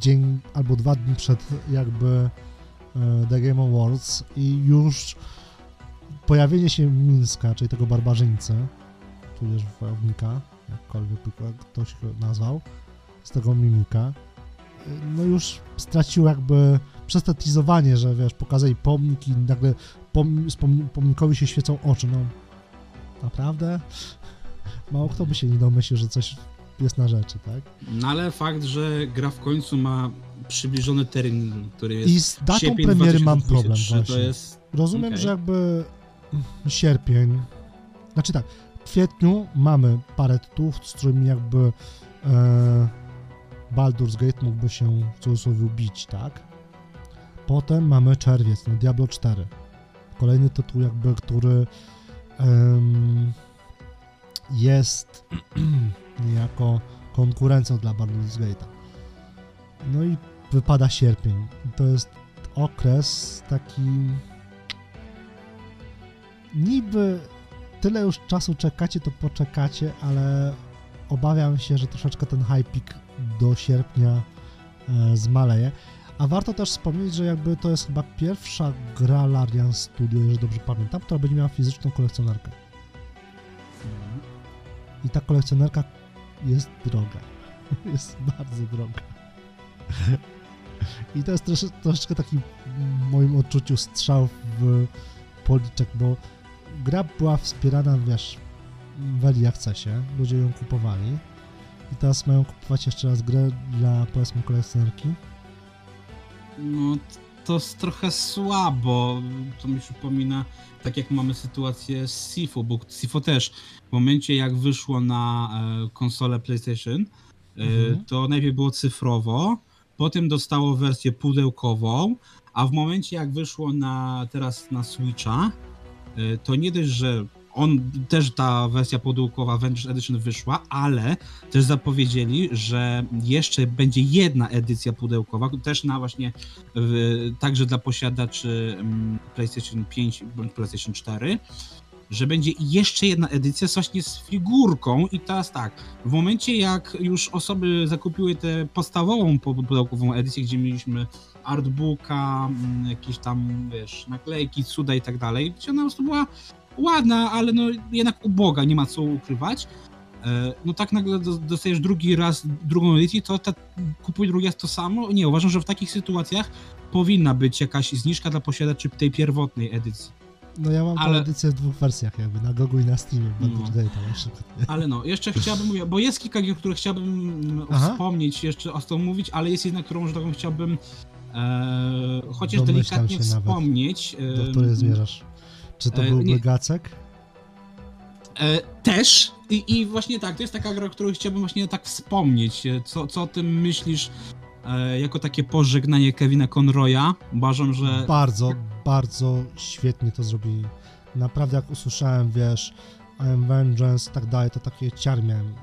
dzień albo dwa dni przed jakby e, The Game Awards i już pojawienie się Mińska, czyli tego barbarzyńcy, tudzież wojownika, jakkolwiek ktoś go nazwał, z tego mimika, no już stracił jakby przez to teasowanie, że wiesz, pokazali pomnik i nagle pom, pomnikowi się świecą oczy, no naprawdę? Mało kto by się nie domyślił, że coś jest na rzeczy, tak? No ale fakt, że gra w końcu ma przybliżony termin, który jest I z datą sierpień premiery mam 2023, problem To właśnie. jest Rozumiem, Okej. że jakby sierpień, znaczy tak, w kwietniu mamy parę tytułów, z którymi jakby e, Baldur's Gate mógłby się w cudzysłowie bić, tak? Potem mamy czerwiec, no Diablo 4. Kolejny tytuł jakby, który em, jest [CLEARS THROAT] niejako konkurencją dla Baldur's Gate'a. No i wypada sierpień. To jest okres taki niby tyle już czasu czekacie, to poczekacie, ale obawiam się, że troszeczkę ten hypik do sierpnia e, zmaleje. A warto też wspomnieć, że jakby to jest chyba pierwsza gra Larian Studio, jeżeli dobrze pamiętam, która będzie miała fizyczną kolekcjonerkę. I ta kolekcjonerka jest droga. [LAUGHS] Jest bardzo droga. I to jest trosz, troszeczkę taki w moim odczuciu strzał w policzek, bo gra była wspierana, wiesz, w early accessie, ludzie ją kupowali i teraz mają kupować jeszcze raz grę dla, powiedzmy, kolekcjonerki. No, to jest trochę słabo. To mi przypomina, tak jak mamy sytuację z Sifo, bo Sifo też w momencie jak wyszło na e, konsolę PlayStation, e, Mhm. to najpierw było cyfrowo, potem dostało wersję pudełkową, a w momencie jak wyszło na teraz na Switcha, e, to nie dość, że on też ta wersja pudełkowa Avengers Edition wyszła, ale też zapowiedzieli, że jeszcze będzie jedna edycja pudełkowa, też na właśnie także dla posiadaczy mm, PlayStation 5 bądź PlayStation 4, że będzie jeszcze jedna edycja właśnie z figurką i teraz tak, w momencie jak już osoby zakupiły tę podstawową pu- pudełkową edycję, gdzie mieliśmy artbooka, mm, jakieś tam, wiesz, naklejki, cuda i tak dalej, gdzie ona po prostu była ładna, ale no jednak uboga, nie ma co ukrywać. E, No tak nagle do- dostajesz drugi raz drugą edycję, to ta, kupuj drugi raz to samo? Nie, uważam, że w takich sytuacjach powinna być jakaś zniżka dla posiadaczy tej pierwotnej edycji. No ja mam Ale- edycję w dwóch wersjach jakby, na Gogu i na Steamie, No. Gate'a na przykład. Ale no, jeszcze chciałbym bo jest kilka gier, które chciałbym mm, Aha. wspomnieć, jeszcze o tym mówić, ale jest jedna, którą, że tak powiem, chciałbym e, chociaż Domyślam delikatnie się nawet, wspomnieć. Do której zmierzasz? Czy to e, był nie. Megacek? E, też I, i właśnie tak, to jest taka gra, o której chciałbym właśnie tak wspomnieć. E, Co, co o tym myślisz jako takie pożegnanie Kevina Conroya? Uważam, że Bardzo, bardzo świetnie to zrobili. Naprawdę jak usłyszałem, wiesz, I am Vengeance tak dalej, to takie ciar miałem.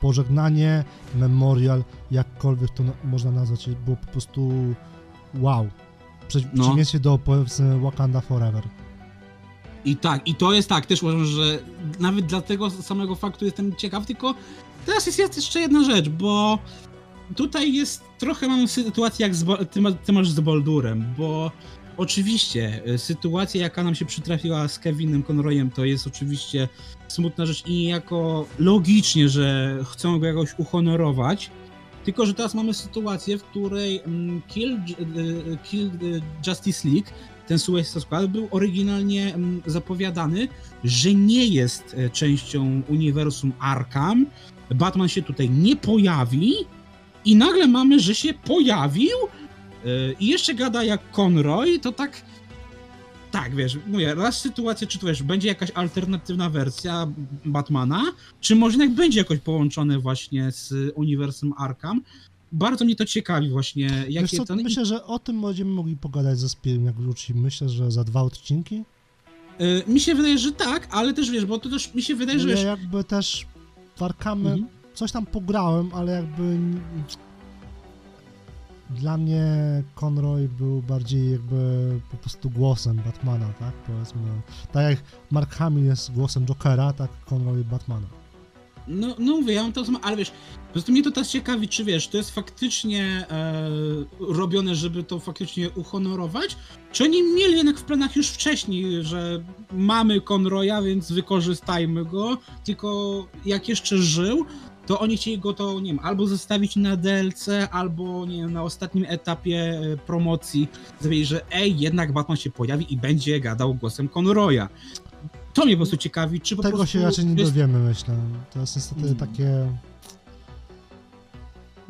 Pożegnanie, memorial, jakkolwiek to na- można nazwać, było po prostu wow. Prze- No. przeciwieństwie do powiedzmy Wakanda Forever. I tak, i to jest tak, też uważam, że nawet dla tego samego faktu jestem ciekaw, tylko teraz jest jeszcze jedna rzecz, bo tutaj jest trochę mam sytuację jak z, ty, ty masz z Boldurem, bo oczywiście e, sytuacja jaka nam się przytrafiła z Kevinem Conroyem to jest oczywiście smutna rzecz i jako logicznie, że chcą go jakoś uhonorować, tylko że teraz mamy sytuację, w której mm, Kill, e, Kill e, Justice League ten Suicide Squad był oryginalnie mm, zapowiadany, że nie jest e, częścią uniwersum Arkham. Batman się tutaj nie pojawi i nagle mamy, że się pojawił e, i jeszcze gada jak Conroy, to tak tak, wiesz, mówię, raz sytuacja, czy to wiesz, będzie jakaś alternatywna wersja Batmana, czy może jednak będzie jakoś połączone właśnie z uniwersum Arkham. Bardzo mnie to ciekawi właśnie, jakie co, myślę, że o tym będziemy mogli pogadać ze Spirem, jak wróci. Myślę, że za dwa odcinki. E, Mi się wydaje, że tak, ale też wiesz, bo to też mi się wydaje, że No ja wiesz, jakby też w Arkamy Mhm. coś tam pograłem, ale jakby dla mnie Conroy był bardziej jakby po prostu głosem Batmana, tak? Powiedzmy. Tak jak Mark Hamill jest głosem Jokera, tak Conroy Batmana. No, no mówię, ja mam to samo, ale wiesz, po prostu mnie to teraz ciekawi, czy wiesz, to jest faktycznie e, robione, żeby to faktycznie uhonorować, czy oni mieli jednak w planach już wcześniej, że mamy Conroya, więc wykorzystajmy go, tylko jak jeszcze żył, to oni chcieli go to, nie wiem, albo zostawić na DLC, albo, nie wiem, na ostatnim etapie e, promocji powiedzieć, że ej, jednak Batman się pojawi i będzie gadał głosem Conroya. To mnie po prostu ciekawi, czy po Tego prostu... się raczej nie jest- dowiemy, myślę. To jest niestety Mm. takie...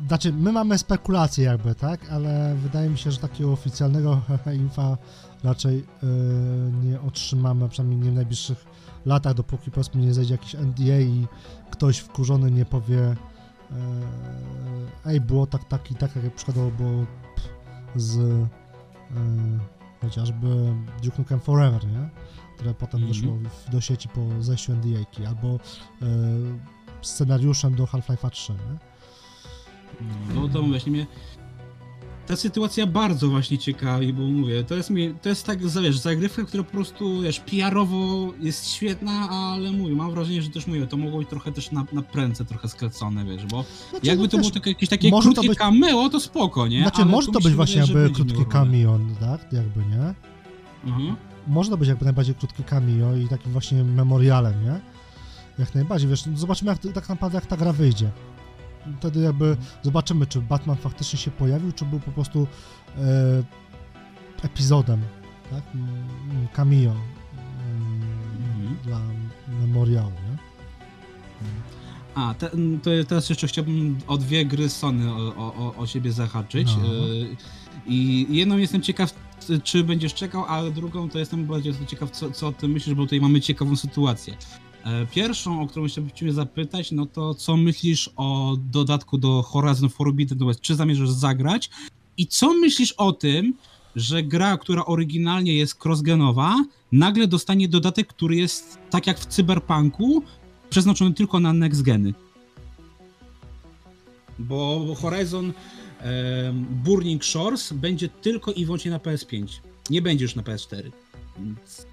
Znaczy, my mamy spekulacje jakby, tak? Ale wydaje mi się, że takiego oficjalnego [LAUGHS] infa raczej yy, nie otrzymamy, przynajmniej nie w najbliższych latach, dopóki powiedzmy nie zejdzie jakiś NDA i ktoś wkurzony nie powie yy, ej, było tak, tak i tak, jak przykładowo było z yy, chociażby Duke Nukem Forever, nie? Które potem Mhm. wyszło w, do sieci po zejściu NDA-ki, albo yy, scenariuszem do Half-Life'a 3, nie? No to właśnie mnie ta sytuacja bardzo właśnie ciekawi, bo mówię, to jest mi, to jest tak, wiesz, zagrywka, która po prostu, wiesz, PR-owo jest świetna, ale mówię, mam wrażenie, że też mówię, to mogło być trochę też na, na prędce trochę sklecone, wiesz, bo Znaczy, jakby no to było takie, jakieś takie może to krótkie być- cameo, to spoko, nie? Znaczy, Ale może to być właśnie jakby będzie krótki miało rolę. kamion, tak? Jakby, nie? Mhm. Może to być jakby najbardziej krótki cameo i takim właśnie memorialem, nie? Jak najbardziej, wiesz, zobaczymy jak, tak naprawdę jak ta gra wyjdzie. wtedy jakby zobaczymy, czy Batman faktycznie się pojawił, czy był po prostu e, epizodem, tak? Cameo mm, Mhm. dla memoriału, nie? A, te, to teraz jeszcze chciałbym o dwie gry Sony o, o, o siebie zahaczyć. No. Y, I jedną jestem ciekaw, czy będziesz czekał, a drugą to jestem bardziej ciekaw, co, co o tym myślisz, bo tutaj mamy ciekawą sytuację. E, Pierwszą, o którą chciałbym Cię zapytać, no to co myślisz o dodatku do Horizon Forbidden West? Czy zamierzasz zagrać? I co myślisz o tym, że gra, która oryginalnie jest crossgenowa, nagle dostanie dodatek, który jest tak jak w Cyberpunku, przeznaczony tylko na next geny. Bo Horizon Burning Shores będzie tylko i wyłącznie na PS5. Nie będzie już na PS4. Więc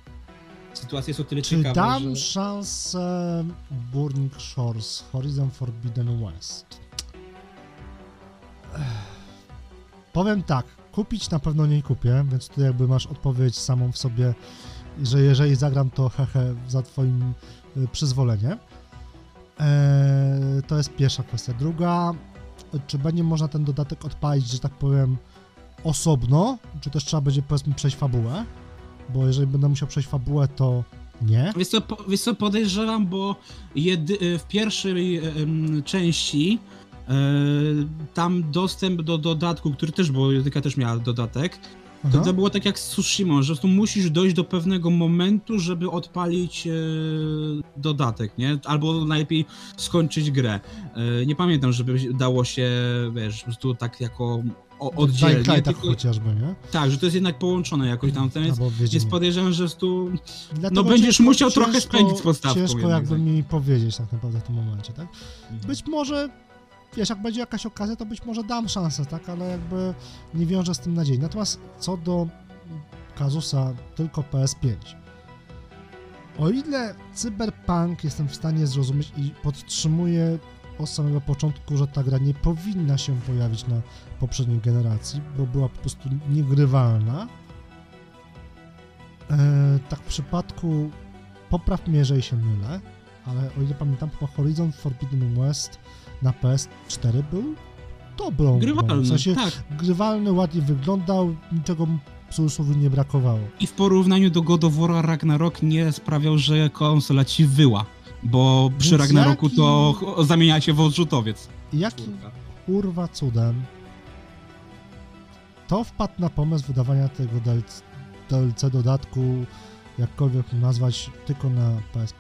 sytuacja jest o tyle Czy ciekawa, dam że... szansę Burning Shores, Horizon Forbidden West? Ech. Powiem tak, kupić na pewno nie kupię, więc tutaj jakby masz odpowiedź samą w sobie, że jeżeli zagram to hehe za twoim y, przyzwoleniem. Eee, to jest pierwsza kwestia. Druga, czy będzie można ten dodatek odpalić, że tak powiem, osobno, czy też trzeba będzie powiedzmy przejść fabułę? Bo jeżeli będę musiał przejść fabułę, to nie. Wiesz co, po, wiesz co, podejrzewam, bo jedy, w pierwszej em, części e, tam dostęp do dodatku, który też, bo jedynka też miała dodatek, to, to było tak jak z Tsushima, że tu musisz dojść do pewnego momentu, żeby odpalić e, dodatek, nie? Albo najlepiej skończyć grę. E, nie pamiętam, żeby dało się, wiesz, po prostu tak jako o, oddzielnie. Dying Light Tylko, chociażby, nie? tak, że to jest jednak połączone jakoś tam, w Wiedźminie. więc podejrzewam, że tu Dlatego no będziesz ciężko- musiał trochę ciężko- spędzić z podstawką Ciężko jednak, jakby tak. mi powiedzieć tak naprawdę w tym momencie, tak? Być może, wiesz, jak będzie jakaś okazja, to być może dam szansę, tak? Ale jakby nie wiążę z tym nadziei. Natomiast co do kazusa tylko PS5. O ile Cyberpunk jestem w stanie zrozumieć i podtrzymuję od samego początku, że ta gra nie powinna się pojawić na poprzedniej generacji, bo była po prostu niegrywalna, e, tak w przypadku, popraw mnie, jeżeli się mylę, ale o ile pamiętam, chyba Horizon Forbidden West na PS4 był dobrą grą. W grywalny, sensie tak. grywalny, ładnie wyglądał, niczego w cudzysłowie nie brakowało. I w porównaniu do God of War Ragnarok nie sprawiał, że konsola ci wyła. Bo przy Więc Ragnaroku jaki- to [LAUGHS] zamienia się w odrzutowiec. Jakim kurwa cudem to wpadł na pomysł wydawania tego DLC, DLC dodatku, jakkolwiek nazwać, tylko na PS5.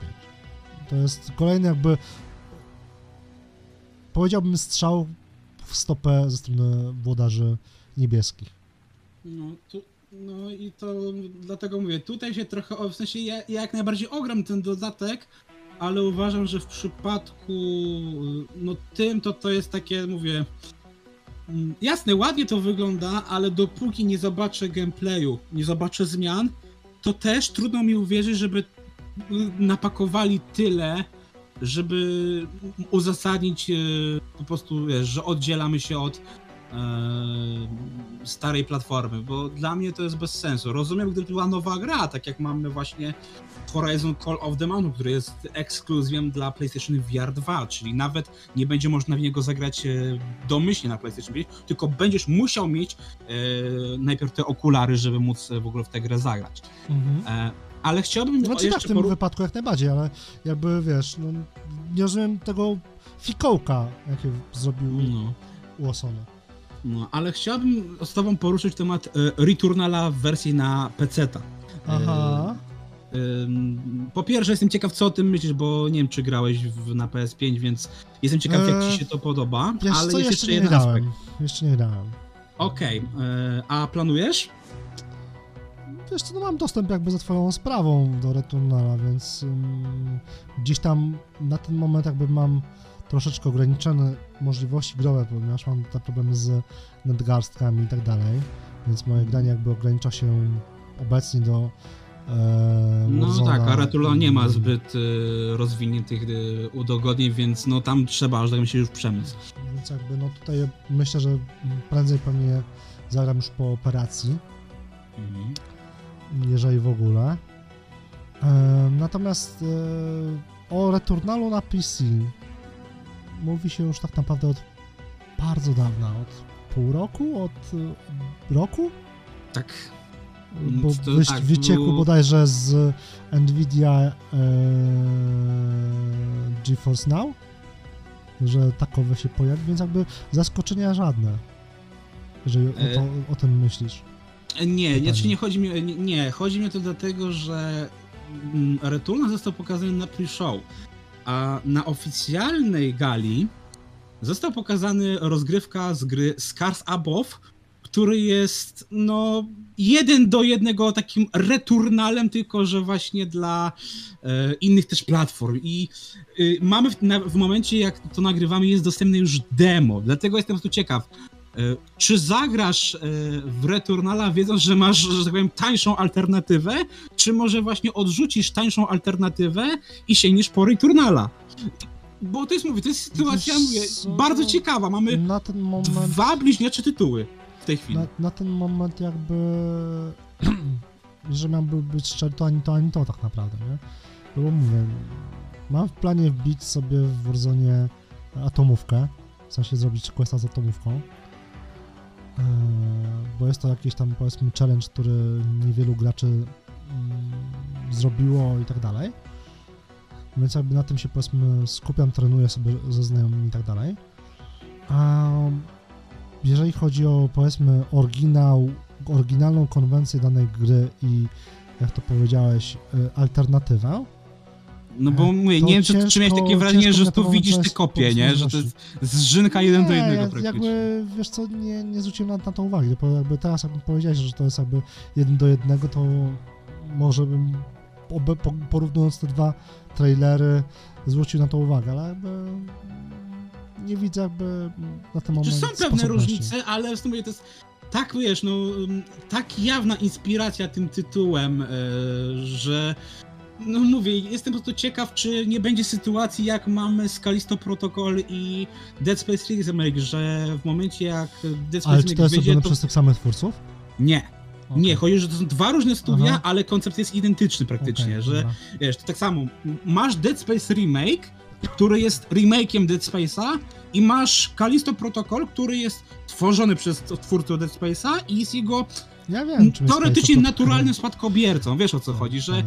To jest kolejny jakby powiedziałbym strzał w stopę ze strony włodarzy niebieskich. No, tu, no i to dlatego mówię, tutaj się trochę, w sensie ja, ja jak najbardziej ogram ten dodatek, ale uważam, że w przypadku no tym to to jest takie, mówię, mm, jasne, ładnie to wygląda, ale dopóki nie zobaczę gameplayu, nie zobaczę zmian, to też trudno mi uwierzyć, żeby mm, napakowali tyle, żeby uzasadnić e, po prostu, wiesz, że oddzielamy się od e, starej platformy, bo dla mnie to jest bez sensu. Rozumiem, gdyby była nowa gra, tak jak mamy właśnie Horizon Call of the Mountain, który jest ekskluzywem dla PlayStation VR 2, czyli nawet nie będzie można w niego zagrać e, domyślnie na PlayStation 5, tylko będziesz musiał mieć najpierw te okulary, żeby móc w ogóle w tę grę zagrać. E, ale chciałbym Znaczy tak, w tym poru- wypadku jak najbardziej, ale jakby wiesz, no, nie rozumiem tego fikołka, jakie zrobił no. Łosona. No, ale chciałbym z tobą poruszyć temat e, Returnala w wersji na PC-ta. Aha. E, ym, po pierwsze jestem ciekaw, co o tym myślisz, bo nie wiem, czy grałeś w, na PS5, więc jestem ciekaw, jak ci się to podoba, Wiesz ale co, jest jeszcze jeszcze nie jeden grałem. aspekt. Jeszcze nie grałem. Okej, e, a planujesz? Wiesz co, no mam dostęp jakby za twoją sprawą do Returnala, więc gdzieś tam na ten moment jakby mam troszeczkę ograniczone możliwości growe, ponieważ mam te problemy z nadgarstkami i tak dalej, więc moje granie jakby ogranicza się obecnie do e, No Warzona tak, a Returnal nie ma zbyt e, rozwiniętych e, udogodnień, więc no tam trzeba, że tak się już przemysł. Więc jakby no tutaj myślę, że prędzej pewnie zagram już po operacji, Mhm. Jeżeli w ogóle. E, natomiast e, o Returnalu na PC mówi się już tak naprawdę od bardzo dawna, od pół roku, od y, roku? Tak. Bo To wyś, tak, wyciekł było- bodajże z Nvidia e, GeForce Now, że takowe się pojawi, więc jakby zaskoczenia żadne, jeżeli o, E, to, o tym myślisz. Nie, Pytanie. znaczy nie chodzi mi, nie, nie, chodzi mi o to dlatego, że mm, Returnal został pokazany na pre-show, a na oficjalnej gali został pokazany rozgrywka z gry Scars Above, który jest no jeden do jednego takim returnalem, tylko że właśnie dla e, innych też platform. I y, mamy w, na, w momencie, jak to nagrywamy, jest dostępne już demo, dlatego jestem tu ciekaw. E, Czy zagrasz e, w Returnala wiedząc, że masz, że tak powiem, tańszą alternatywę, czy może właśnie odrzucisz tańszą alternatywę i sięgniesz po Returnala? Bo to jest, mówię, to jest sytuacja, mówię, bardzo ciekawa. Mamy moment, dwa bliźniacze tytuły w tej chwili. na, na ten moment jakby, [CLEARS THROAT] że miałby być szczery, to ani to, ani to tak naprawdę, nie? No bo mówię, mam w planie wbić sobie w Warzone atomówkę, w sensie zrobić questa z atomówką, bo jest to jakiś tam powiedzmy challenge, który niewielu graczy mm, zrobiło i tak dalej. Więc jakby na tym się powiedzmy skupiam, trenuję sobie ze znajomymi i tak dalej. A jeżeli chodzi o powiedzmy oryginał, oryginalną konwencję danej gry i jak to powiedziałeś, y, alternatywę, No bo mówię, to nie wiem, czy, czy miałeś takie wrażenie, że tu widzisz te kopie, nie? Że to jest zżynka jeden do jednego praktycznie. jakby, wiesz co, nie, nie zwróciłem na, na to uwagi, bo jakby teraz jakbym powiedziałeś, że to jest jakby jeden do jednego, to może bym obe, po- porównując te dwa trailery zwrócił na to uwagę, ale jakby nie widzę jakby na ten moment Czy są pewne różnice, ale w sumie to jest tak, wiesz, no, tak jawna inspiracja tym tytułem, e, że no mówię, jestem po prostu ciekaw, czy nie będzie sytuacji, jak mamy z Callisto Protocol i Dead Space Remake, że w momencie jak Dead Space Ale czy to jest wyjdzie, zrobione to... przez tych samych twórców? Nie, nie, Okej. chodzi, że to są dwa różne studia, Aha. ale koncept jest identyczny praktycznie, Okej, że dobra. wiesz, to tak samo, masz Dead Space Remake, który jest remake'iem Dead Space'a i masz Callisto Protocol, który jest tworzony przez twórców Dead Space'a i jest jego Ja wiem, teoretycznie naturalnym spadkobiercą, wiesz o co chodzi, że.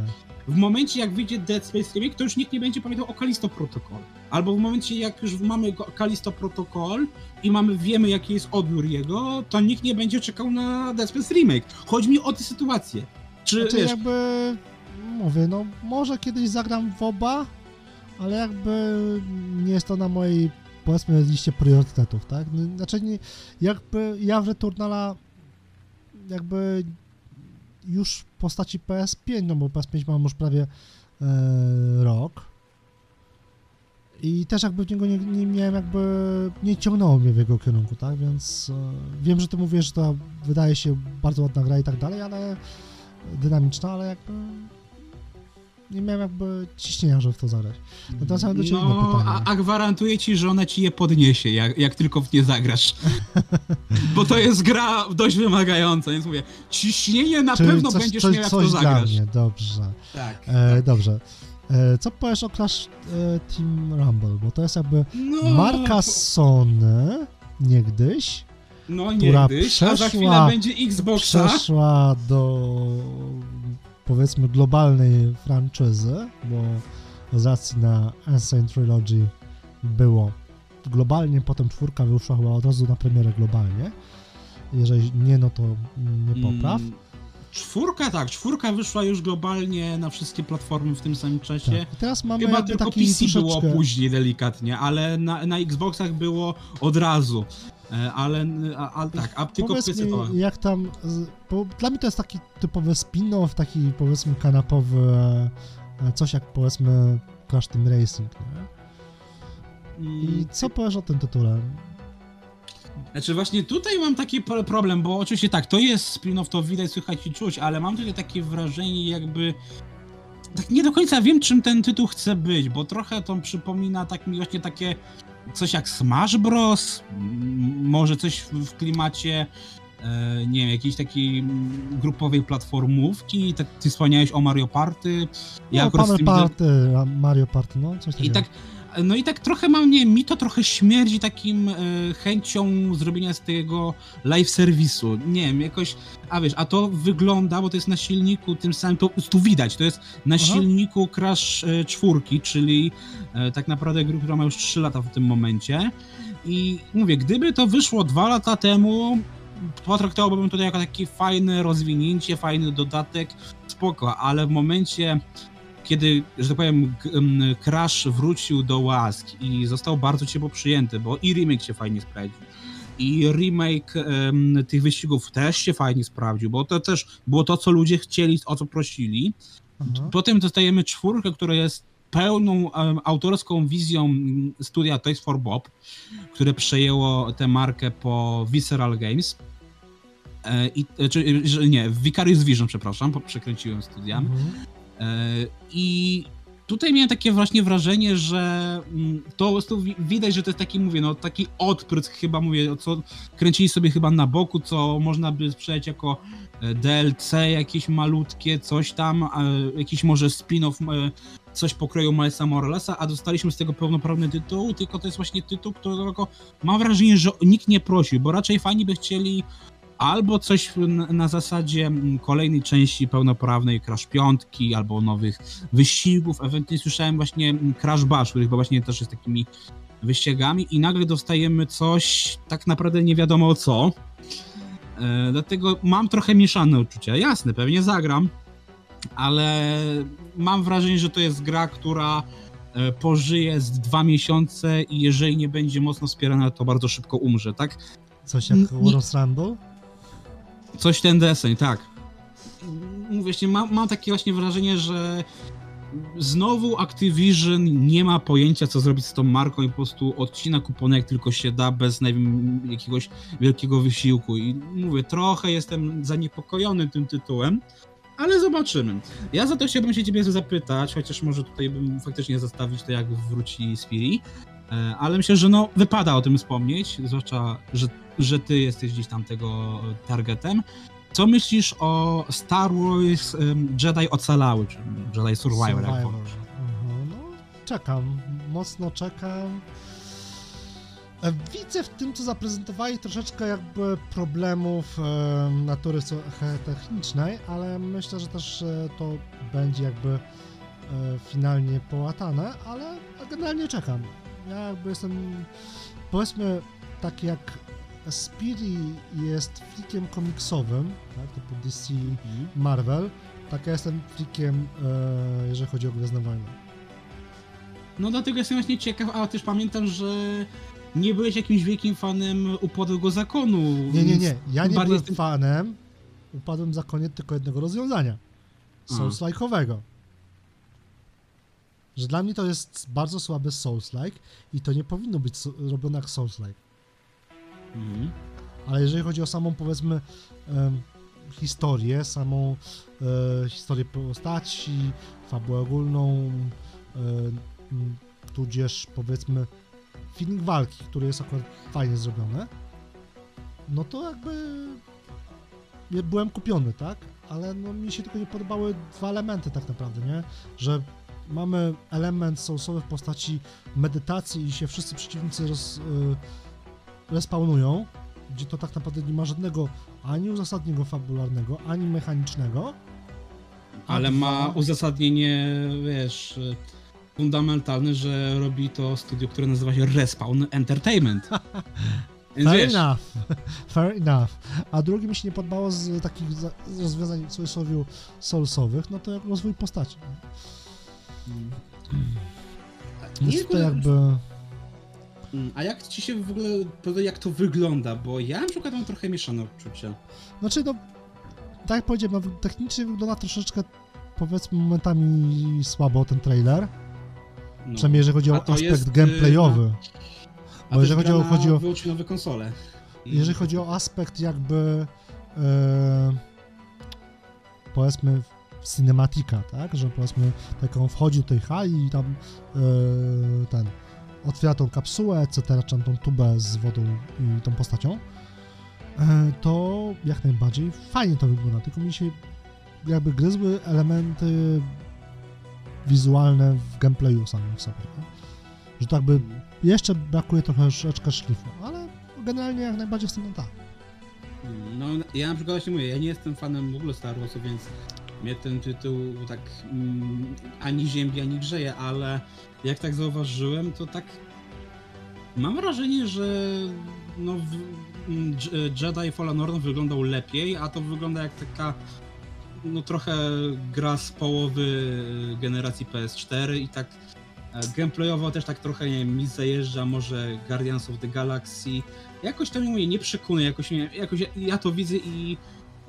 W momencie jak wyjdzie Dead Space Remake, to już nikt nie będzie pamiętał o Callisto Protocol. Albo w momencie jak już mamy Callisto Protocol i mamy, wiemy jaki jest odbiór jego, to nikt nie będzie czekał na Dead Space Remake. Chodzi mi o tę sytuację. Czy, Znaczy wiesz, jakby, mówię, no może kiedyś zagram w oba, ale jakby nie jest to na mojej, powiedzmy, liście priorytetów, tak? No, Znaczy, nie, jakby ja w Returnala jakby już w postaci PS5, no bo PS5 mam już prawie e, rok i też jakby niego nie, nie miałem jakby, nie ciągnęło mnie w jego kierunku, tak? Więc e, wiem, że ty mówisz, że to wydaje się bardzo ładna gra i tak dalej, ale dynamiczna, ale jakby nie miałem jakby ciśnienia, żeby w to zagrać. No teraz mam do ciebie no, a, a gwarantuję ci, że ona ci je podniesie, jak, jak tylko w nie zagrasz. Bo to jest gra dość wymagająca, więc mówię, ciśnienie na Czyli pewno coś, będziesz coś, miał, jak coś to dla zagrasz. mnie, dobrze. Tak. E, dobrze. E, co powiesz o Clash e, Team Rumble? Bo to jest jakby No, marka Sony niegdyś no która niegdyś, a za chwilę przeszła- będzie Xboxa. przeszła do powiedzmy globalnej franczyzy, bo z racji na Insane Trilogy było globalnie, potem czwórka wyszła chyba od razu na premierę globalnie. Jeżeli nie, no to nie popraw. Mm, Czwórka, tak, czwórka wyszła już globalnie na wszystkie platformy w tym samym czasie. Tak. Teraz mamy Chyba tylko taki PC było troszeczkę... później delikatnie, ale na, na Xboxach było od razu. E, Ale, a, a, tak, a tylko Powiedz PC mi, jak tam, bo dla mnie to jest taki typowy spin-off, taki powiedzmy kanapowy, e, coś jak powiedzmy Crash Team Racing, nie? I Mm, co powiesz o tym tytule? Znaczy właśnie tutaj mam taki pro- problem, bo oczywiście tak, to jest spin-off, to widać, słychać i czuć, ale mam tutaj takie wrażenie jakby... Tak nie do końca wiem, czym ten tytuł chce być, bo trochę to przypomina tak mi właśnie takie coś jak Smash Bros, może coś w, klimacie e, nie wiem, jakiejś takiej grupowej platformówki, tak, ty wspomniałeś o Mario Party, ja no, widzę- Party, Mario Party, no coś takiego. i tak, No i tak trochę mam, nie mi to trochę śmierdzi takim e, chęcią zrobienia z tego live serwisu. Nie wiem, jakoś, a wiesz, a to wygląda, bo to jest na silniku tym samym, to tu widać, to jest na Aha. silniku Crash e, czwórki, czyli e, tak naprawdę gry, która ma już 3 lata w tym momencie. I mówię, gdyby to wyszło dwa lata temu, potraktowałbym to jako takie fajne rozwinięcie, fajny dodatek, spoko, ale w momencie, kiedy, że tak powiem, Crash wrócił do łask i został bardzo ciepło przyjęty, bo i remake się fajnie sprawdził, i remake em, tych wyścigów też się fajnie sprawdził, bo to też było to, co ludzie chcieli, o co prosili. Aha. Potem dostajemy czwórkę, która jest pełną em, autorską wizją studia Toys for Bob, które przejęło tę markę po Visceral Games. E, i, e, czy, że nie, Vicarious Vision, przepraszam, przekręciłem studia. Mhm. E, I tutaj miałem takie właśnie wrażenie, że mm, to po prostu wi- widać, że to jest taki, mówię, no taki odprysk chyba, mówię, co kręcili sobie chyba na boku, co można by sprzedać jako e, DLC jakieś malutkie, coś tam, jakiś może spin-off, e, coś pokroju Milesa Moralesa, a dostaliśmy z tego pełnoprawny tytuł, tylko to jest właśnie tytuł, którego mam wrażenie, że nikt nie prosił, bo raczej fani by chcieli albo coś na, zasadzie kolejnej części pełnoprawnej Crash 5, albo nowych wyścigów, ewentualnie słyszałem właśnie Crash Bash, który chyba właśnie też jest takimi wyścigami i nagle dostajemy coś tak naprawdę nie wiadomo co. E, dlatego mam trochę mieszane uczucia. Jasne, pewnie zagram, ale mam wrażenie, że to jest gra, która e, pożyje z dwa miesiące i jeżeli nie będzie mocno wspierana, to bardzo szybko umrze, tak? Coś jak World Rumble? Coś ten deseń, tak. Mówię się, mam, mam takie właśnie wrażenie, że znowu Activision nie ma pojęcia, co zrobić z tą marką i po prostu odcina kupony jak tylko się da, bez nie wiem, jakiegoś wielkiego wysiłku. I mówię, trochę jestem zaniepokojony tym tytułem, ale zobaczymy. Ja za to chciałbym się ciebie zapytać, chociaż może tutaj bym faktycznie zostawić to, jak wróci Spiri, E, ale myślę, że no, wypada o tym wspomnieć, zwłaszcza, że, że ty jesteś gdzieś tam tego targetem. Co myślisz o Star Wars Jedi Ocalały, czy Jedi Survivor? jak Survivor. powiesz? Mhm, No, czekam, mocno czekam. E, Widzę w tym, co zaprezentowali, troszeczkę jakby problemów e, natury technicznej, ale myślę, że też e, to będzie jakby e, finalnie połatane, ale generalnie czekam. Ja jakby jestem, powiedzmy, tak jak Speedy jest flikiem komiksowym, tak, typu DC, Mhm. Marvel, tak ja jestem freakiem, e, jeżeli chodzi o Gwiezdne Wojny. No dlatego jestem właśnie ciekaw, a też pamiętam, że nie byłeś jakimś wielkim fanem Upadłego Zakonu. Nie, nie, nie, ja nie byłem jestem- fanem, upadłem za koniec tylko jednego rozwiązania. Souls-like'owego. Że dla mnie to jest bardzo słaby Souls-like i to nie powinno być robione jak Souls-like. Mhm. Ale jeżeli chodzi o samą, powiedzmy, historię, samą e, historię postaci, fabułę ogólną, e, tudzież, powiedzmy, feeling walki, który jest akurat fajnie zrobiony, no to jakby ja byłem kupiony, tak? Ale no, mi się tylko nie podobały dwa elementy tak naprawdę, nie? Że mamy element soulsowy w postaci medytacji i się wszyscy przeciwnicy roz, y, respawnują, gdzie to tak naprawdę nie ma żadnego ani uzasadnienia fabularnego, ani mechanicznego. Ale ma uzasadnienie, wiesz, fundamentalne, że robi to studio, które nazywa się Respawn Entertainment. [LAUGHS] Więc Fair wiesz, enough. [LAUGHS] Fair enough. A drugie mi się nie podobało z takich rozwiązań w cudzysłowie soulsowych, no to jak rozwój postaci. Nie, Jest to jakby... Mm, A jak ci się w ogóle jak to wygląda? Bo ja na przykład mam trochę mieszane odczucia. Znaczy, no, tak jak powiedziałem, no, technicznie wygląda troszeczkę, powiedzmy, momentami słabo ten trailer. No. Przynajmniej jeżeli chodzi o aspekt jest, y, gameplayowy. A Bo jeżeli chodzi o, na chodzi o, nowe konsole. Jeżeli chodzi o aspekt jakby e, powiedzmy cinematika, tak, że powiedzmy tak on wchodzi do tej hali i tam e, ten otwiera tą kapsułę, etc., czy tą tubę z wodą i tą postacią, e, to jak najbardziej fajnie to wygląda, tylko mi się jakby gryzły elementy wizualne w gameplayu samym w sobie. Nie? że to jakby jeszcze brakuje troszeczkę szlifu, ale generalnie jak najbardziej jestem na tak. No, ja na przykład właśnie mówię, ja nie jestem fanem w ogóle Star Warsu, więc mnie ten tytuł tak mm, ani ziębi, ani grzeje, ale jak tak zauważyłem, to tak mam wrażenie, że no, mm, J- Jedi Fallen Order wyglądał lepiej, a to wygląda jak taka no trochę gra z połowy generacji PS4 i tak e, gameplayowo też tak trochę, nie wiem, mi zajeżdża może Guardians of the Galaxy. Jakoś to mnie nie przekonuje, jakoś, nie, jakoś ja, to widzę i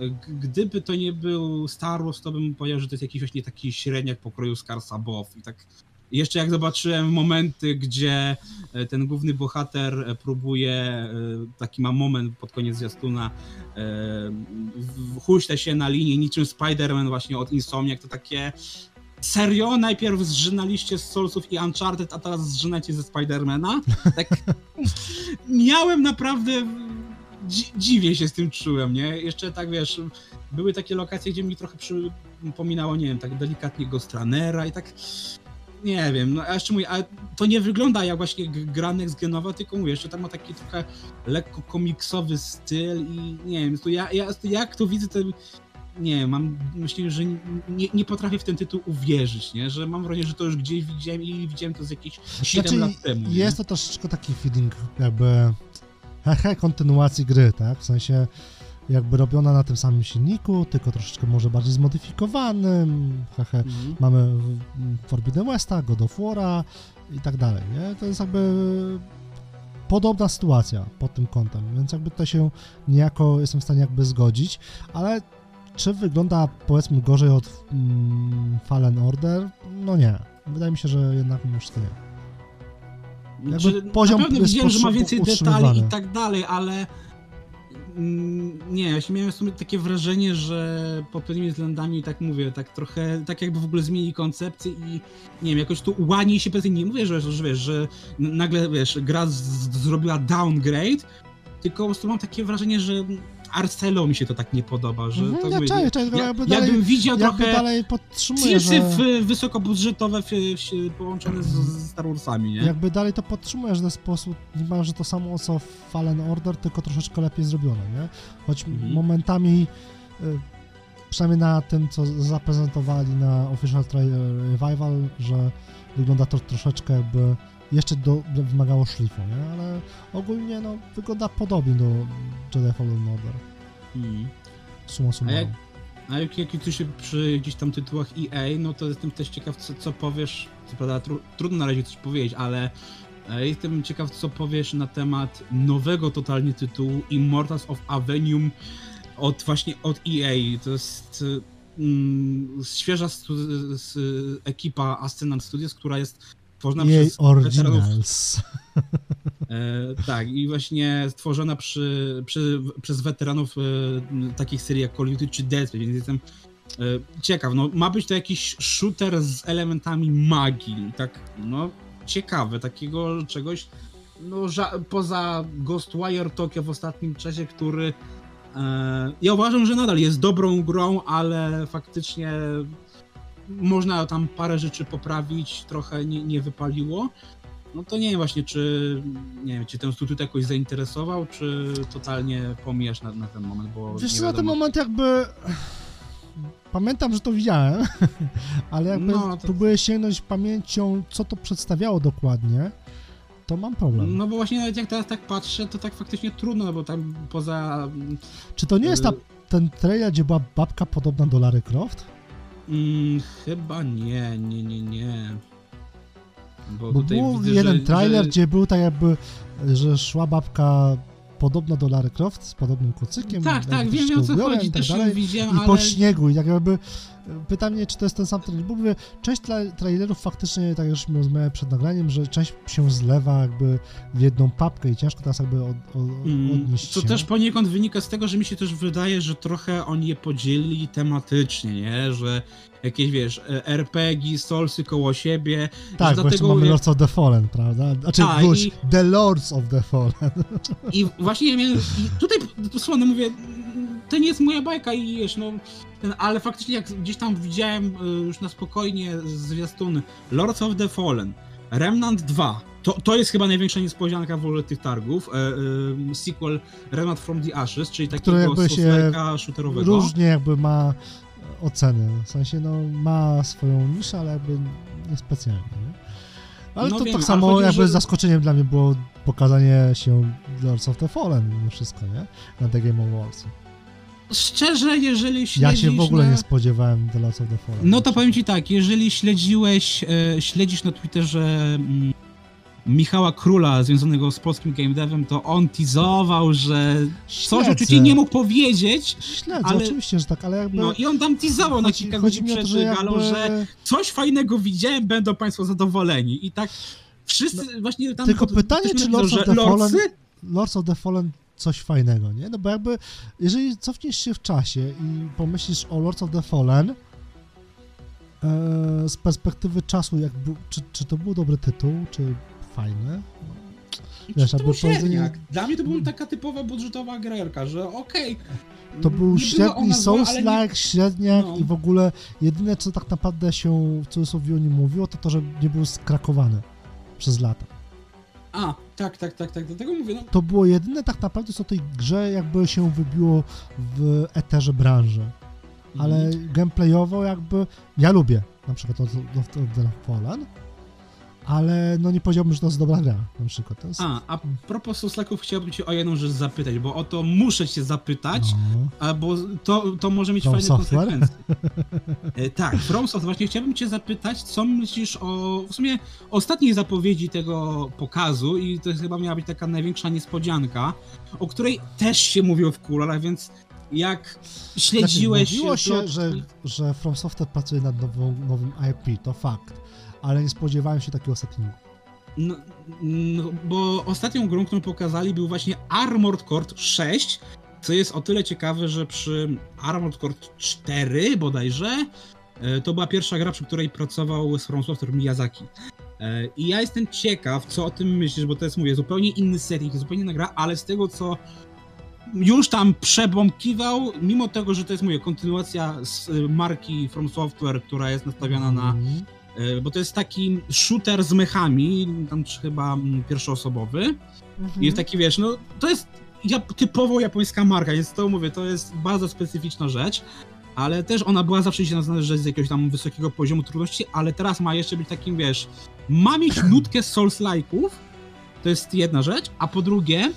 e, gdyby to nie był Star Wars, to bym powiedział, że to jest jakiś właśnie taki średniak pokroju Scarsa Bow i tak jeszcze jak zobaczyłem momenty, gdzie e, ten główny bohater e, próbuje, e, taki ma moment pod koniec zwiastuna, huśle się na linii niczym Spider-Man właśnie od Insomniac, to takie serio? Najpierw zżynaliście z Soulsów i Uncharted, a teraz zżynacie ze Spidermana? Tak [LAUGHS] miałem naprawdę... Dzi- dziwnie się z tym czułem, nie? Jeszcze tak, wiesz, były takie lokacje, gdzie mi trochę przypominało, nie wiem, tak delikatnie Ghost Runnera i tak... Nie wiem, no jeszcze mówię, ale to nie wygląda jak właśnie g- gra next genowa, tylko mówię, jeszcze tam ma taki trochę lekko komiksowy styl i nie wiem, to ja, ja jak to widzę, to nie wiem, mam myślę, że nie, nie potrafię w ten tytuł uwierzyć, nie? Że mam wrażenie, że to już gdzieś widziałem i widziałem to z jakieś 7 Znaczy, lat temu. nie? jest to troszeczkę taki feeling jakby hehe, kontynuacji gry, tak? W sensie jakby robiona na tym samym silniku, tylko troszeczkę może bardziej zmodyfikowanym, hehe. Mhm. Mamy Forbidden Westa, God of War'a i tak dalej, nie? To jest jakby podobna sytuacja pod tym kątem, więc jakby to się niejako jestem w stanie jakby zgodzić, ale czy wygląda powiedzmy gorzej od mm, Fallen Order? No nie. Wydaje mi się, że jednak mimo wszystko nie. jakby Znaczy, poziom na pewno jest widziałem, że ma więcej detali i tak dalej, ale nie, ja się miałem w sumie takie wrażenie, że pod pewnymi względami, tak mówię, tak trochę, tak jakby w ogóle zmienili koncepcję i nie wiem, jakoś tu łanie się pewnie, nie mówię, że, że wiesz, że nagle, wiesz, gra z, z, zrobiła downgrade, tylko po prostu mam takie wrażenie, że style'owo mi się to tak nie podoba, że Mhm, to ja czaję, ja, jakby dalej- jakbym widział Jakby trochę dalej podtrzymuję, że... w, wysokobudżetowe w, w, połączone z, z Star Warsami, nie? Jakby dalej to podtrzymuję, że w ten sposób niemalże to samo co Fallen Order, tylko troszeczkę lepiej zrobione, nie? Choć Mhm. momentami, y, przynajmniej na tym, co zaprezentowali na Official Trailer Revival, że wygląda to troszeczkę jakby jeszcze do, wymagało szlifu, nie? Ale ogólnie, no, wygląda podobnie do Jedi Fallen Order. Mhm. Summa summarum. jak- A jak, jak ty się przy gdzieś tam tytułach EA, no to jestem też ciekaw, co, co powiesz. Co prawda tru, trudno na razie coś powiedzieć, ale e, jestem ciekaw, co powiesz na temat nowego totalnie tytułu Immortals of Avenium od właśnie od EA. To jest mm, świeża stu, s, ekipa Ascendant Studios, która jest tworzona Jej przez weteranów Originals. E, tak, i właśnie stworzona przy, przy, przez weteranów e, takich serii jak Call of Duty czy Dead Space, więc jestem e, ciekaw. No, ma być to jakiś shooter z elementami magii, tak, no, ciekawe, takiego czegoś, no, ża- poza Ghostwire Tokyo w ostatnim czasie, który e, ja uważam, że nadal jest dobrą grą, ale faktycznie można tam parę rzeczy poprawić, trochę nie, nie wypaliło. No to nie wiem właśnie, czy nie wiem, czy ten tytuł jakoś zainteresował, czy totalnie pomijasz na, na ten moment, bo Wiesz co, na ten moment jakby... Pamiętam, że to widziałem, [LAUGHS] ale jakby No, to- próbuję sięgnąć pamięcią, co to przedstawiało dokładnie, to mam problem. No bo właśnie nawet jak teraz tak patrzę, to tak faktycznie trudno, no bo tam poza... Czy to nie jest ta, y, ten trailer, gdzie była babka podobna do Lary Croft? Mm, chyba nie, nie, nie, nie. Bo, Bo tutaj był widzę, jeden że, trailer, że... gdzie był tak jakby, że szła babka podobna do Lary Croft z podobnym kucykiem. Tak, tak, wiem o co chodzi, tak też dalej. widziałem, I ale... po śniegu, i tak jakby pytanie, czy to jest ten sam trailer, bo mówię, część tra- trailerów faktycznie, tak już rozmawiałem przed nagraniem, że część się zlewa jakby w jedną papkę i ciężko teraz jakby od, od, Mm, odnieść To się. też poniekąd wynika z tego, że mi się też wydaje, że trochę oni je podzielili tematycznie, nie? Że jakieś, wiesz, e, RPG, Soulsy koło siebie. tak, bo dlatego mamy Lords of the Fallen, prawda? Znaczy, wróć, i- The Lords of the Fallen. I właśnie ja miałem, i tutaj dosłownie mówię, to nie jest moja bajka i wiesz, no, ten, ale faktycznie jak gdzieś tam widziałem y, już na spokojnie zwiastun Lords of the Fallen, Remnant 2, to, to jest chyba największa niespodzianka w ogóle tych targów. E, e, sequel Remnant from the Ashes, czyli takiego się shooterowego. Różnie jakby ma oceny. W sensie, no, ma swoją niszę, ale jakby niespecjalnie. Nie? Ale No to wiem, tak samo chodzi, jakby że- zaskoczeniem dla mnie było pokazanie się Lords of the Fallen mimo wszystko, nie? Na The Game Awards. Szczerze, jeżeli śledzisz Ja się w ogóle na... nie spodziewałem The Lords of the Fallen. No to powiem ci tak, jeżeli śledziłeś, e, śledzisz na Twitterze mm, Michała Króla związanego z polskim game devem, to on teasował, że coś oczywiście nie mógł powiedzieć, Śledzę, ale- oczywiście, że tak, ale jakby... no i on tam teasował na kilka godzin przed że galą, jakby... że coś fajnego widziałem, będą państwo zadowoleni. I tak wszyscy właśnie tam... No, Tylko pytanie, czy Lords of the Fallen-? Lords of the Fallen coś fajnego, nie? No bo jakby, jeżeli cofniesz się w czasie i pomyślisz o Lords of the Fallen e, z perspektywy czasu, jak bu, czy, czy to był dobry tytuł, czy fajny? Wiesz, to był powiedzenie-. Dla mnie to była taka typowa budżetowa grerka, że okej. To był średni nie- Souls-like, średniak No. i w ogóle jedyne, co tak naprawdę się w cudzysłowie o nim mówiło, to to, że nie był skrakowany przez lata. A, tak, tak, tak, tak, dlatego mówię, no To było jedyne tak naprawdę, co tej grze jakby się wybiło w eterze branży. ale Mhm. gameplayowo jakby ja lubię na przykład od, od, od The Fallen, ale no nie powiedziałbym, że to jest dobra gra na przykład. To jest, A, a propos Souslaków chciałbym cię o jedną rzecz zapytać, bo o to muszę cię zapytać, no. bo to, to może mieć From fajne Software? konsekwencje. [LAUGHS] E, tak, From Software. Właśnie chciałbym cię zapytać, co myślisz o w sumie ostatniej zapowiedzi tego pokazu i to chyba miała być taka największa niespodzianka, o której też się mówiło w kulach, więc jak śledziłeś... Znaczy, mówiło się, plotki- że, że From Software pracuje nad nową, nowym IP, to fakt, ale nie spodziewałem się takiego settingu. No, no, bo ostatnią grą, którą pokazali, był właśnie Armored Core 6, co jest o tyle ciekawe, że przy Armored Core 4 bodajże, e, to była pierwsza gra, przy której pracował z From Software Miyazaki. E, I ja jestem ciekaw, co o tym myślisz, bo to jest, mówię, zupełnie inny setting, zupełnie inna gra, ale z tego, co już tam przebąkiwał, mimo tego, że to jest, mówię, kontynuacja z y, marki From Software, która jest nastawiona na Mhm. E, bo to jest taki shooter z mechami, tam chyba pierwszoosobowy. Mhm. I jest taki, wiesz, no to jest typowo japońska marka, więc to mówię, to jest bardzo specyficzna rzecz, ale też ona była zawsze się nazywana, jest z jakiegoś tam wysokiego poziomu trudności, ale teraz ma jeszcze być takim, wiesz, ma mieć [CLEARS THROAT] nutkę Souls-like'ów, to jest jedna rzecz, a po drugie,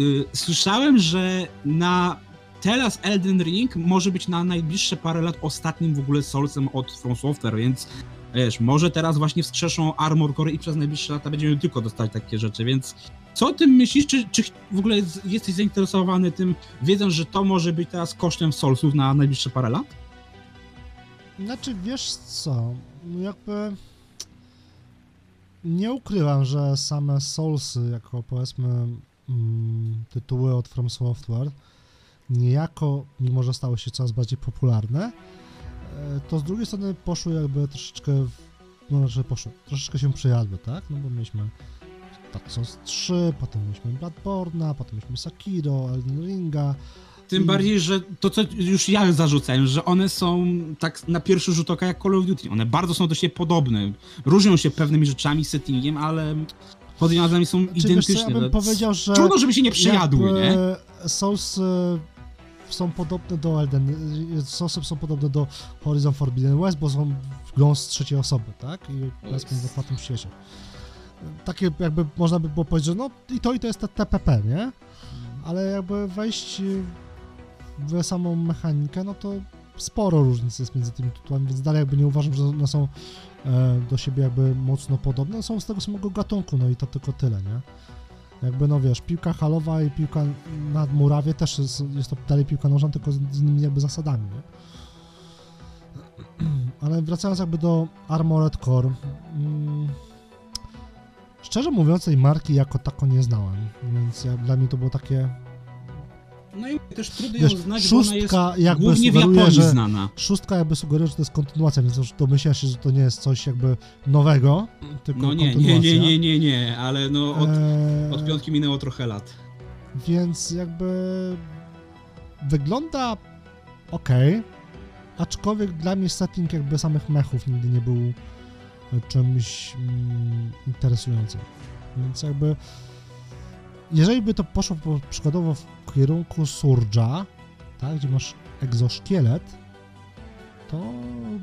y, słyszałem, że na teraz Elden Ring może być na najbliższe parę lat ostatnim w ogóle Soulsem od From Software, więc wiesz, może teraz właśnie wskrzeszą Armor Core i przez najbliższe lata będziemy tylko dostać takie rzeczy, więc co o tym myślisz? Czy, czy w ogóle jesteś zainteresowany tym, wiedząc, że to może być teraz kosztem Soulsów na najbliższe parę lat? Znaczy, wiesz co, no jakby nie ukrywam, że same Soulsy, jako powiedzmy mm, tytuły od From Software, niejako, mimo że stały się coraz bardziej popularne, to z drugiej strony poszły jakby troszeczkę, w, no znaczy poszły, troszeczkę się przejadły, tak? No bo mieliśmy Dark Souls 3, potem mieliśmy Bloodborne'a, potem mieliśmy Sekiro, Elden Ringa, Tym I- bardziej, że to co już ja zarzucałem, że one są tak na pierwszy rzut oka jak Call of Duty. One bardzo są do siebie podobne. Różnią się pewnymi rzeczami, settingiem, ale pod wiązami są Czy wiesz co, identyczne. ja bym powiedział, że Trudno, żeby się nie przejadły, nie? Souls e, są podobne do Elden, Soulsy są podobne do Horizon Forbidden West, bo są grą z trzeciej osoby, tak? I powiedzmy w otwartym świecie. Takie jakby można by było powiedzieć, że no i to i to jest te TPP, nie? Ale jakby wejść w samą mechanikę, no to sporo różnic jest między tymi tytułami, więc dalej jakby nie uważam, że one są e, do siebie jakby mocno podobne, są z tego samego gatunku, no i to tylko tyle, nie? Jakby, no wiesz, piłka halowa i piłka na murawie też jest, jest to dalej piłka nożna, tylko z z innymi jakby zasadami, nie? [CLEARS THROAT] Ale wracając jakby do Armored Core, mm, szczerze mówiąc tej marki jako tako nie znałem, więc ja, dla mnie to było takie, No i też trudno wiesz, ją znać, bo ona jest szóstka jakby głównie w Japonii że znana. szóstka jakby sugeruje, że to jest kontynuacja, więc już domyślam się, że to nie jest coś jakby nowego, tylko No nie, nie, nie, nie, nie, nie, ale no od, Eee, od piątki minęło trochę lat. Więc jakby wygląda ok, aczkolwiek dla mnie setting jakby samych mechów nigdy nie był czymś mm, interesującym. Więc jakby, jeżeli by to poszło po, przykładowo w kierunku Surge'a, tak, gdzie masz egzoszkielet, to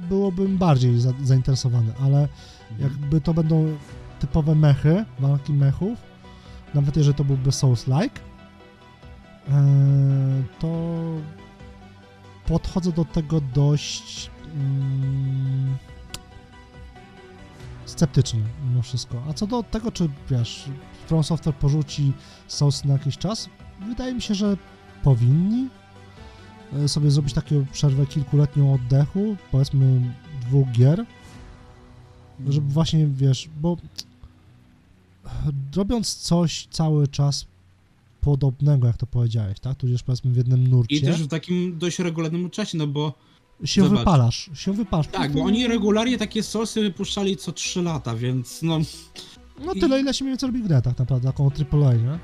byłbym bardziej za, zainteresowany, ale jakby to będą typowe mechy, walki mechów, nawet jeżeli to byłby Souls-like, e, to podchodzę do tego dość mm, sceptycznie mimo wszystko. A co do tego, czy wiesz, From Software porzuci Souls na jakiś czas, wydaje mi się, że powinni e, sobie zrobić taką przerwę kilkuletnią oddechu, powiedzmy dwóch gier, żeby właśnie, wiesz, bo robiąc coś cały czas podobnego, jak to powiedziałeś, tak? Tudzież powiedzmy w jednym nurcie. I też w takim dość regularnym czasie, no bo się zobacz. wypalasz, się wypalasz. tak, bo oni regularnie takie sosy wypuszczali co 3 lata, więc no, No tyle, ile się mniej więcej robi grę tak naprawdę, taką AAA, nie?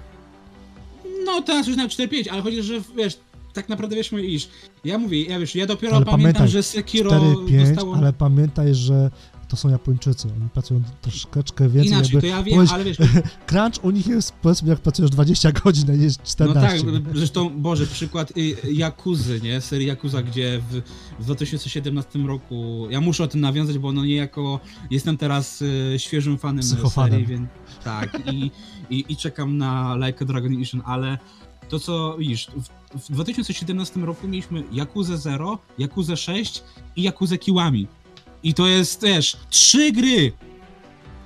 no teraz już na 4-5, ale chodzi, że wiesz, tak naprawdę wiesz, iż ja mówię, ja wiesz, ja dopiero Ale pamiętam, pamiętaj, że Sekiro 4-5, dostało... ale pamiętaj, że to są Japończycy, oni pracują troszeczkę więcej, Inaczej, jakby to ja wiem, powiedz- ale wiesz, [LAUGHS] crunch u nich jest, powiedzmy, jak pracujesz 20 godzin, a nie no 14. tak, zresztą, Boże, przykład y, Jakuzy, nie, serii Jakuza, gdzie w, w 2017 roku, ja muszę o tym nawiązać, bo no niejako jestem teraz y, świeżym fanem Psychofanem. serii, więc tak, i, i, i czekam na Like a Dragon Edition, ale to co, widzisz, w, w 2017 roku mieliśmy Jakuzę 0, Jakuzę 6 i Jakuzę Kiłami. I to jest też trzy gry.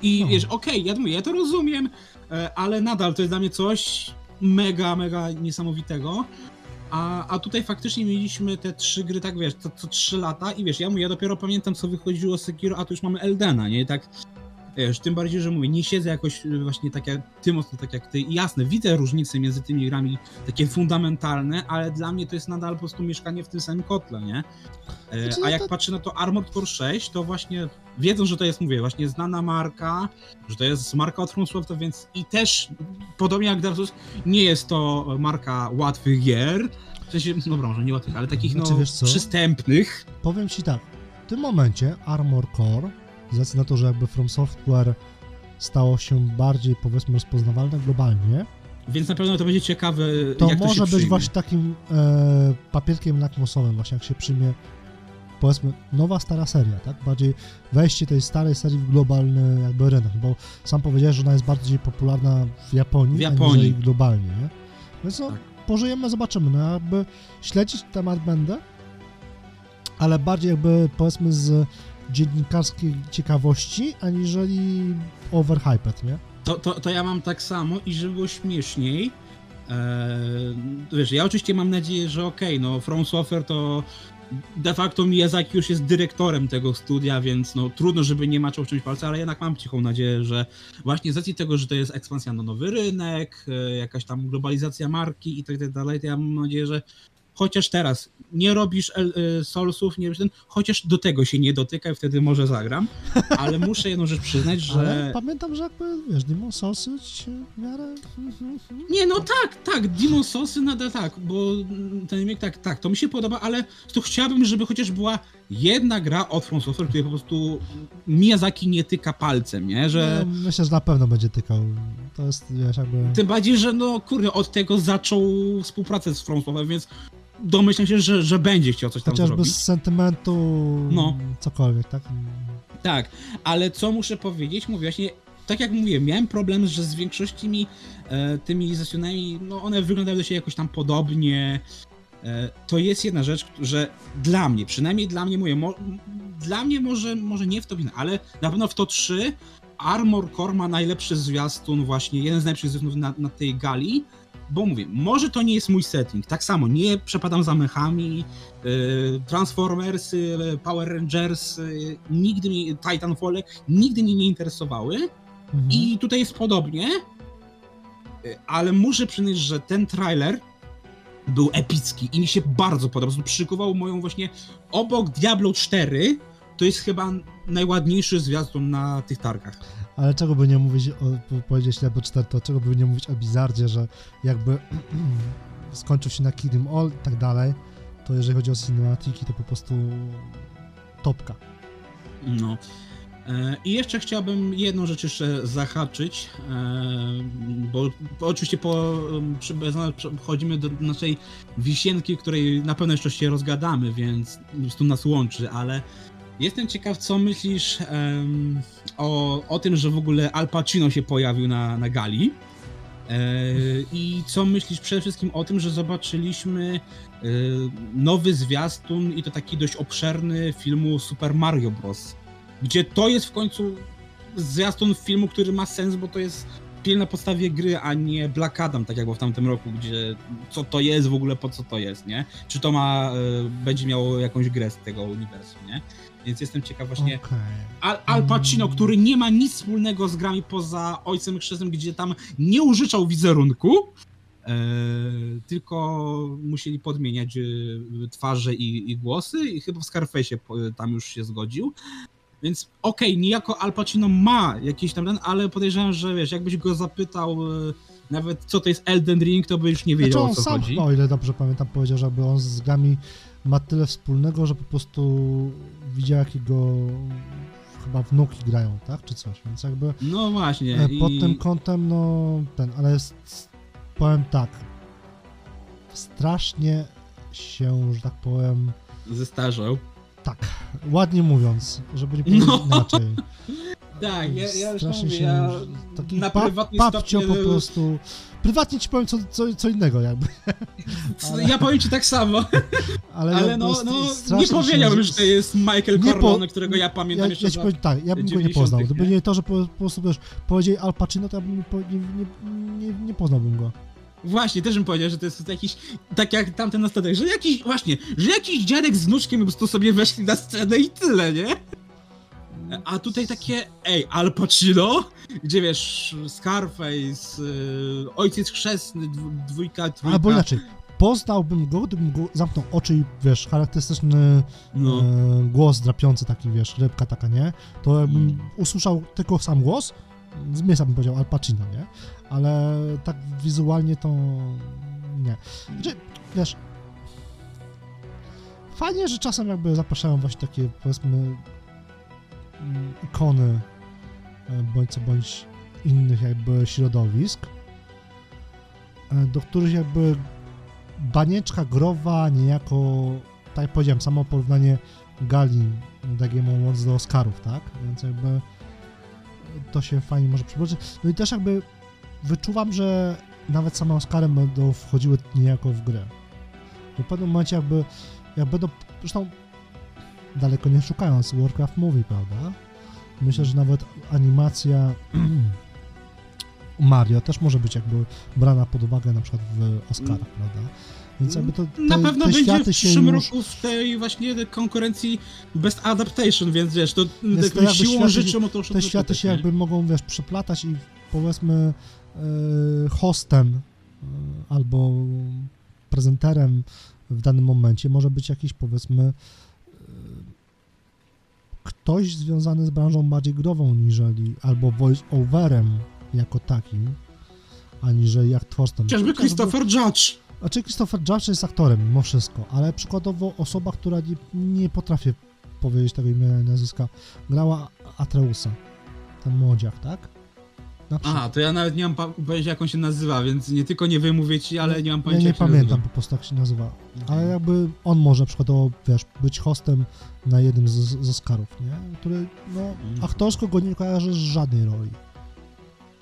I No. wiesz, okej, ja mówię, ja to rozumiem, e, ale nadal to jest dla mnie coś mega, mega niesamowitego. A, a tutaj faktycznie mieliśmy te trzy gry, tak wiesz, co, co trzy lata i wiesz, ja mówię, ja dopiero pamiętam co wychodziło z Sekiro, a tu już mamy Eldena, nie? I tak, wiesz, tym bardziej, że mówię, nie siedzę jakoś e, właśnie tak jak ty mocno, tak jak ty. I jasne, widzę różnice między tymi grami, takie fundamentalne, ale dla mnie to jest nadal po prostu mieszkanie w tym samym kotle, nie? E, Znaczy, A no jak to- patrzę na to Armored Core 6, to właśnie wiedzą, że to jest, mówię, właśnie znana marka, że to jest marka od From Software, więc i też, podobnie jak Dark Souls, nie jest to marka łatwych gier, w sensie, no dobra, może nie łatwych, ale takich, Znaczy, no, wiesz co? przystępnych. Powiem ci tak, w tym momencie Armor Core, z racji na to, że jakby From Software stało się bardziej, powiedzmy, rozpoznawalne globalnie, Więc na pewno to będzie ciekawe, to jak to może być właśnie takim e, papierkiem lakmusowym, właśnie jak się przyjmie, powiedzmy, nowa, stara seria, tak? Bardziej wejście tej starej serii w globalny jakby rynek, bo sam powiedziałeś, że ona jest bardziej popularna w Japonii, W Japonii. globalnie, nie? Więc no, Tak. pożyjemy, zobaczymy, no jakby śledzić temat będę, ale bardziej jakby, powiedzmy, z dziennikarskiej ciekawości, aniżeli overhyped, nie? To, to, to ja mam tak samo i żeby było śmieszniej. E, wiesz, ja oczywiście mam nadzieję, że okej, no From Software to de facto Miyazaki już jest dyrektorem tego studia, więc no trudno, żeby nie maczał w czymś palca, ale jednak mam cichą nadzieję, że właśnie z racji tego, że to jest ekspansja na nowy rynek, e, jakaś tam globalizacja marki i tak dalej, to ja mam nadzieję, że chociaż teraz nie robisz El- e, Soulsów, nie ten, chociaż do tego się nie dotykaj, wtedy może zagram, [LAUGHS] ale muszę jedną rzecz przyznać, że... Ale pamiętam, że jakby, wiesz, Demon Soulsy się w miarę... Nie, no tak, tak, Demon Soulsy nadal tak, bo ten remake tak, tak, to mi się podoba, ale to chciałbym, żeby chociaż była jedna gra od From Software, której po prostu Miyazaki nie tyka palcem, nie, że... No, myślę, że na pewno będzie tykał. To jest, wiesz, jakby... Tym bardziej, że no kurde, od tego zaczął współpracę z From Software, więc domyślam się, że, że będzie chciał coś tam Chociażby zrobić. z sentymentu, No. cokolwiek, tak? Tak, ale co muszę powiedzieć, mówię właśnie, tak jak mówiłem, miałem problem, że z większościami e, tymi zesjonami, no one wyglądają do siebie jakoś tam podobnie. E, to jest jedna rzecz, że dla mnie, przynajmniej dla mnie mówię, mo, dla mnie może, może nie w to wina, ale na pewno w to 3 Armor Core ma najlepszy zwiastun właśnie, jeden z najlepszych zwiastunów na, na tej gali, bo mówię, może to nie jest mój setting, tak samo, nie przepadam za mechami, Transformersy, y, Power Rangers, y, nigdy mnie, Titanfall, nigdy mnie nie interesowały Mhm. i tutaj jest podobnie, y, ale muszę przyznać, że ten trailer był epicki i mi się bardzo podobał, przykuwał moją właśnie, obok Diablo 4, to jest chyba najładniejszy zwiastun na tych targach. Ale czego by nie mówić, o, po- powiedzieć Diablo 4, to czego by nie mówić o Bizardzie, że jakby [CLEARS THROAT] skończył się na Kill 'em All i tak dalej, to jeżeli chodzi o cinematiki, to po prostu topka. No. E, I jeszcze chciałbym jedną rzecz jeszcze zahaczyć, e, bo, oczywiście po, przechodzimy do naszej wisienki, której na pewno jeszcze się rozgadamy, więc tu nas łączy, ale jestem ciekaw, co myślisz um, o, o tym, że w ogóle Al Pacino się pojawił na, na gali. E, I co myślisz przede wszystkim o tym, że zobaczyliśmy nowy zwiastun i to taki dość obszerny filmu Super Mario Bros gdzie to jest w końcu zwiastun filmu, który ma sens, bo to jest film na podstawie gry, a nie Black Adam, tak jak było w tamtym roku, gdzie co to jest w ogóle, po co to jest, nie? Czy to ma, y, będzie miało jakąś grę z tego uniwersum, nie? Więc jestem ciekaw właśnie. Okay. Al, Al Pacino, mm. który nie ma nic wspólnego z grami poza Ojcem Chrzestnym, gdzie tam nie użyczał wizerunku, e, tylko musieli podmieniać twarze i, i, głosy i chyba w Scarface tam już się zgodził. Więc okej, okay, niejako Al Pacino ma jakiś tam ten, ale podejrzewam, że wiesz, jakbyś go zapytał e, nawet co to jest Elden Ring, to by już nie wiedział znaczy, o co sam, chodzi. O ile dobrze pamiętam, powiedział, żeby on z Gami ma tyle wspólnego, że po prostu widział jakiego chyba wnuki grają, tak? Czy coś, więc jakby... No właśnie. E, pod i... tym kątem, no ten, ale jest, powiem tak, strasznie się, że tak powiem... Zestarzał. Tak, ładnie mówiąc, żeby nie powiedzieć no. inaczej. [LAUGHS] Tak, ja, ja już mówię, się, ja taki na pa, papcio stopnie... po prostu. Prywatnie ci powiem co, co, co innego jakby. Ale... [LAUGHS] Ja powiem ci tak samo. Ale, Ale no, no nie powiedziałbym, że to jest Michael Corleone, po... którego ja pamiętam ja, jeszcze ja ci powiem, Tak, ja bym go nie poznał. Gdyby nie to, że po, po prostu wiesz, powiedzieli Al Pacino, to ja bym nie, nie, nie, nie poznałbym go. Właśnie, też bym powiedział, że to jest jakiś, tak jak tamten na statek, że jakiś, właśnie, że jakiś dziadek z wnuczkiem po prostu sobie weszli na scenę i tyle, nie? A tutaj takie, ej, Al Pacino, gdzie wiesz, Scarface, yy, Ojciec Chrzestny, dwójka, dwójka. Albo inaczej, poznałbym go, gdybym go zamknął oczy i wiesz, charakterystyczny no. e, głos drapiący taki, wiesz, rybka taka, nie? To bym mm. usłyszał tylko sam głos, z mięsa bym powiedział Al Pacino, nie? Ale tak wizualnie to nie. Znaczy, wiesz, fajnie, że czasem jakby zapraszają właśnie takie, powiedzmy, ikony e, bądź co bądź innych jakby środowisk, e, do których jakby banieczka growa niejako, tak jak powiedziałem, samo porównanie gali DGM Awards do Oscarów, tak? Więc jakby to się fajnie może przybliżyć. No i też jakby wyczuwam, że nawet same Oscary będą wchodziły niejako w grę. W pewnym momencie jakby, jak będą, zresztą daleko nie szukając, Warcraft Movie, prawda? Myślę, że nawet animacja [CLEARS THROAT] Mario też może być jakby brana pod uwagę na przykład w Oscarach, mm. prawda? Więc jakby to, te, Na pewno te będzie w przyszłym już... roku w tej właśnie konkurencji Best Adaptation, więc wiesz, to, więc to siłą rzeczą to Te światy się jakby mogą, wiesz, przeplatać i powiedzmy e, hostem e, albo prezenterem w danym momencie może być jakiś powiedzmy ktoś związany z branżą bardziej grową niżeli albo voice-overem jako takim, aniżeli jak twórcą. Chociażby Christopher Judge. Znaczy Christopher Judge jest aktorem mimo wszystko, ale przykładowo osoba, która nie, nie potrafi powiedzieć tego imienia i nazwiska, grała Atreusa, ten młodziak, tak? Aha, to ja nawet nie mam pojęcia jak on się nazywa, więc nie tylko nie wymówię ci, ale nie mam pojęcia Ja nie pamiętam nazywa. po prostu jak się nazywa, ale jakby on może przykładowo, wiesz, być hostem na jednym z, z Oscarów, nie? Który, no, mhm. aktorsko go nie kojarzy z żadnej roli,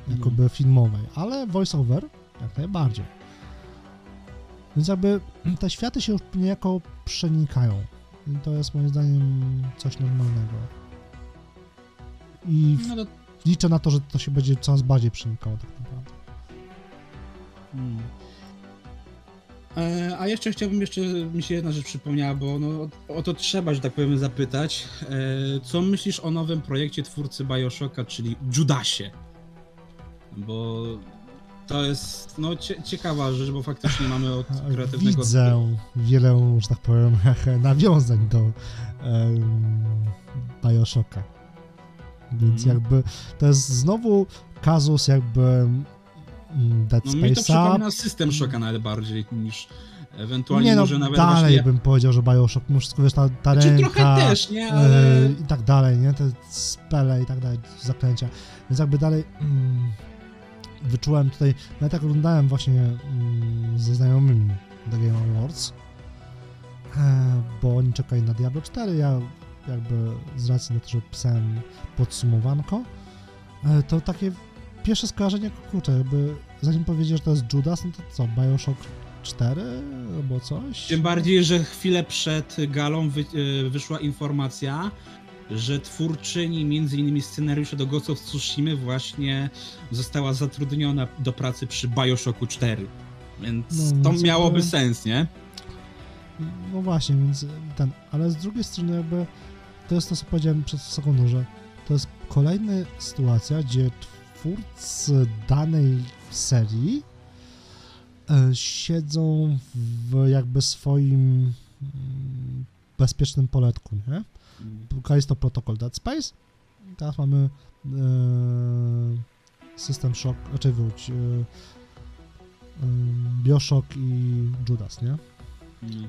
jakoby mm. filmowej, ale voice-over jak najbardziej. Więc jakby [CLEARS THROAT] te światy się już niejako przenikają. I to jest moim zdaniem coś normalnego. I no to... liczę na to, że to się będzie coraz bardziej przenikało tak naprawdę. Hmm. E, a jeszcze chciałbym, jeszcze mi się jedna rzecz przypomniała, bo no, o, o to trzeba, że tak powiem, zapytać. E, co myślisz o nowym projekcie twórcy Bioshocka, czyli Judasie? Bo to jest no, cie, ciekawa rzecz, bo faktycznie mamy od [LAUGHS] kreatywnego... Widzę wiele, że tak powiem, [LAUGHS] nawiązań do um, Bioshocka. Więc mm. jakby to jest znowu kazus jakby mm, Dead Space'a. No mi to przypomina System Shocka nawet bardziej niż Ewentualnie Nie no, może nawet dalej właśnie... bym powiedział, że Bioshock, wszystko, wiesz, ta, ta Znaczy, ręka trochę też, nie? Ale... e, i tak dalej, nie? Te spele i tak dalej, zaklęcia. Więc jakby dalej mm, wyczułem tutaj, nawet jak oglądałem właśnie mm, ze znajomymi The Game Awards, e, bo oni czekali na Diablo 4, ja jakby z racji na to, że pisałem podsumowanko, e, to takie pierwsze skojarzenie, kurczę, jakby zanim powiedzieć, że to jest Judas, no to co, Bioshock 4 albo coś? Tym bardziej, że chwilę przed galą wy, e, wyszła informacja, że twórczyni między innymi scenariusza do Ghost of Tsushima właśnie została zatrudniona do pracy przy Bioshocku 4. Więc No, to więc miałoby jakby- sens, nie? No właśnie, więc ten, ale z drugiej strony jakby to jest to, co powiedziałem przed sekundą, że to jest kolejna sytuacja, gdzie twórcy danej serii e, siedzą w jakby swoim mm, bezpiecznym poletku, nie? Kalisto Protocol Dead Space, teraz mamy e, System Shock, raczej wróć, e, e, Bioshock i Judas, nie? No.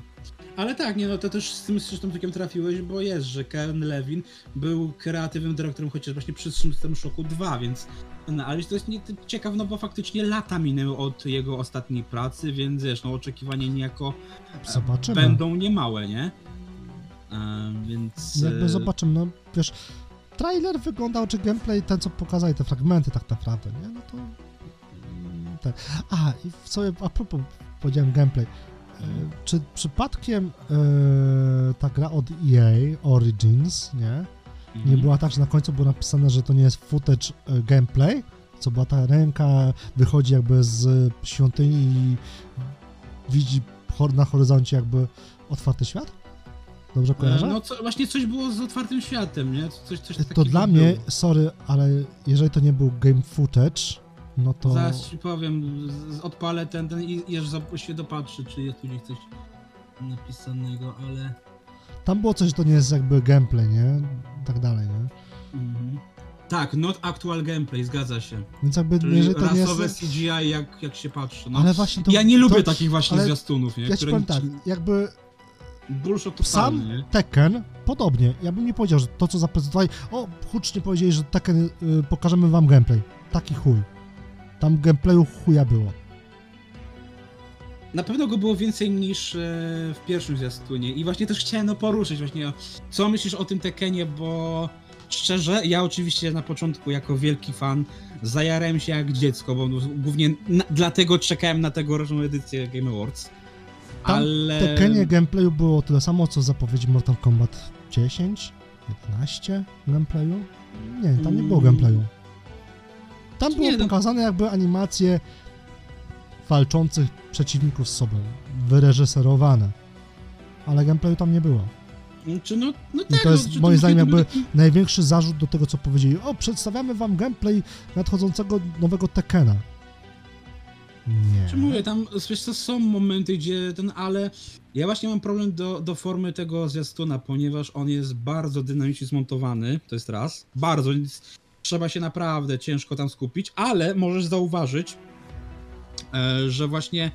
Ale tak, nie no, to też z tym zresztą takiem trafiłeś, bo jest, że Ken Levin był kreatywnym dyrektorem chociaż właśnie przy System Shocku 2, więc no, ale to jest nie, ciekawe, no bo faktycznie lata minęły od jego ostatniej pracy, więc wiesz, no oczekiwania niejako e, Zobaczymy. będą niemałe, nie? E, więc... Jakby e, zobaczymy, no wiesz, trailer wyglądał, czy gameplay, ten co pokazali, te fragmenty tak naprawdę, nie? No to... mm, Tak. A, i w sobie, a propos, powiedziałem gameplay, czy przypadkiem e, ta gra od EA, Origins, nie? Nie mhm. była tak, że na końcu było napisane, że to nie jest footage e, gameplay, co była ta ręka, wychodzi jakby z świątyni i widzi na horyzoncie jakby otwarty świat? Dobrze kojarzę? E, No co, właśnie coś było z otwartym światem, nie? Coś, coś To dla było. mnie, sorry, ale jeżeli to nie był game footage, no to Zaraz ci powiem, odpalę ten, ten i aż się dopatrzy, czy jest tu gdzieś coś napisanego, ale... tam było coś, że to nie jest jakby gameplay, nie? Tak dalej, nie? Mhm. Tak, not actual gameplay, zgadza się. Więc jakby, Czyli jeżeli to nie jest... CGI, jak, jak się patrzy. No. Ale właśnie to... ja nie to, lubię takich właśnie ale zwiastunów, nie? Ja które powiem tak, jakby Bullshit totalny, sam nie? Tekken, podobnie, ja bym nie powiedział, że to co zaprezentowali, o, hucznie powiedzieli, że Tekken, y, pokażemy wam gameplay. Taki chuj. Tam gameplayu chuja było. Na pewno go było więcej niż e, w pierwszym zwiastunie i właśnie też chciałem no, poruszyć właśnie, co myślisz o tym Tekkenie, bo szczerze, ja oczywiście na początku jako wielki fan zajarałem się jak dziecko, bo głównie na, dlatego czekałem na tegoroczną edycję Game Awards. Tam ale... W Tekkenie gameplayu było tyle samo, co zapowiedzi Mortal Kombat 10, 11 gameplayu. Nie, tam nie było Mm. gameplayu. Tam było Nie, no. pokazane jakby animacje walczących przeciwników z sobą, wyreżyserowane. Ale gameplayu tam nie było. Czy no, no I tak, to jest no, moim zdaniem jakby największy zarzut do tego, co powiedzieli. O, przedstawiamy wam gameplay nadchodzącego nowego Tekkena. Nie. Czy mówię, tam wiesz co, są momenty, gdzie ten, ale ja właśnie mam problem do, do formy tego zwiastuna, ponieważ on jest bardzo dynamicznie zmontowany, to jest raz, bardzo, trzeba się naprawdę ciężko tam skupić, ale możesz zauważyć, e, że właśnie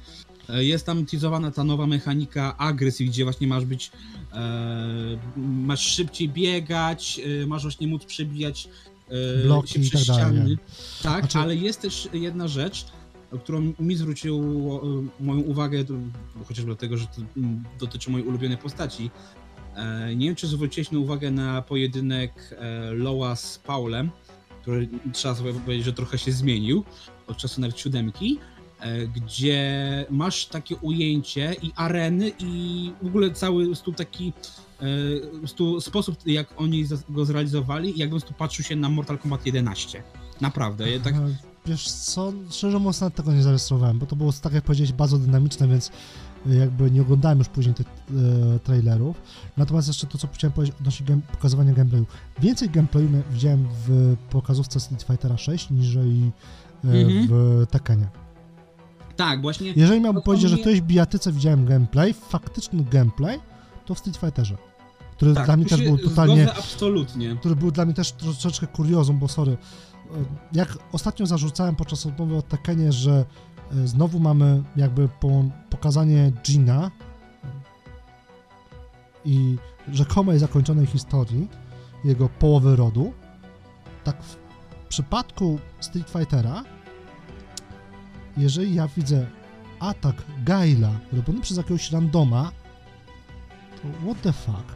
e, jest tam teasowana ta nowa mechanika agresji, gdzie właśnie masz być, e, masz szybciej biegać, masz właśnie móc przebijać Bloki się i tak ściany. Tak, Znaczy- ale jest też jedna rzecz, którą mi zwróciło moją uwagę, chociażby dlatego, że to mm, dotyczy mojej ulubionej postaci. Nie wiem, czy zwróciłeś na uwagę na pojedynek Loa z Paulem, który trzeba sobie powiedzieć, że trochę się zmienił od czasu nawet siódemki, e, gdzie masz takie ujęcie i areny i w ogóle cały stół taki e, stu, sposób, jak oni go zrealizowali, jakbym tu patrzył się na Mortal Kombat 11. Naprawdę, ja tak E, Wiesz co, szczerze mówiąc nawet tego nie zarejestrowałem, bo to było, tak jak powiedziałeś, bardzo dynamiczne, więc e, jakby nie oglądałem już później tych e, trailerów. Natomiast jeszcze to, co chciałem powiedzieć odnośnie game, pokazywania gameplayu. Więcej gameplayu widziałem w pokazówce Street Fightera 6 niżeli e, Mhm. w Tekkenie. Tak, właśnie. Jeżeli miałbym to powiedzieć, że w mnie- którejś bijatyce widziałem gameplay, faktyczny gameplay, to w Street Fighterze. Który tak, dla mnie też był totalnie absolutnie. który był dla mnie też troszeczkę kuriozum, bo sorry, e, jak ostatnio zarzucałem podczas rozmowy o Tekkenie, że znowu mamy jakby po, pokazanie Gina i rzekomej zakończonej historii jego połowy rodu. Tak w przypadku Street Fightera, jeżeli ja widzę atak Gaila robiony przez jakiegoś randoma, to what the fuck?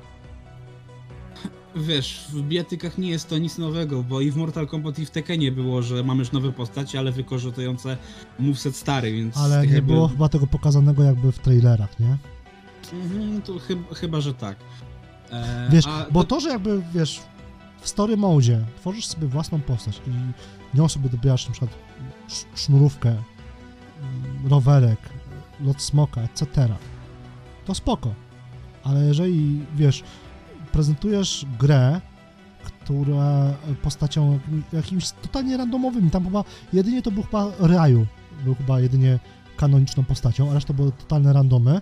Wiesz, w bijatykach nie jest to nic nowego, bo i w Mortal Kombat i w Tekkenie było, że mamy już nowe postacie, ale wykorzystujące moveset stary, więc... Ale tak nie jakby- było chyba tego pokazanego jakby w trailerach, nie? Mhm, to chyba, chyba, że tak. E, Wiesz, a bo to- że jakby, wiesz, w story mode tworzysz sobie własną postać i nią sobie dobierasz na przykład sz- sznurówkę, mm, rowerek, lot smoka, etc., to spoko. Ale jeżeli, wiesz, prezentujesz grę, która postacią jakim- jakimś totalnie randomowym, tam chyba jedynie to był chyba Raju, był chyba jedynie kanoniczną postacią, a reszta były totalne randomy,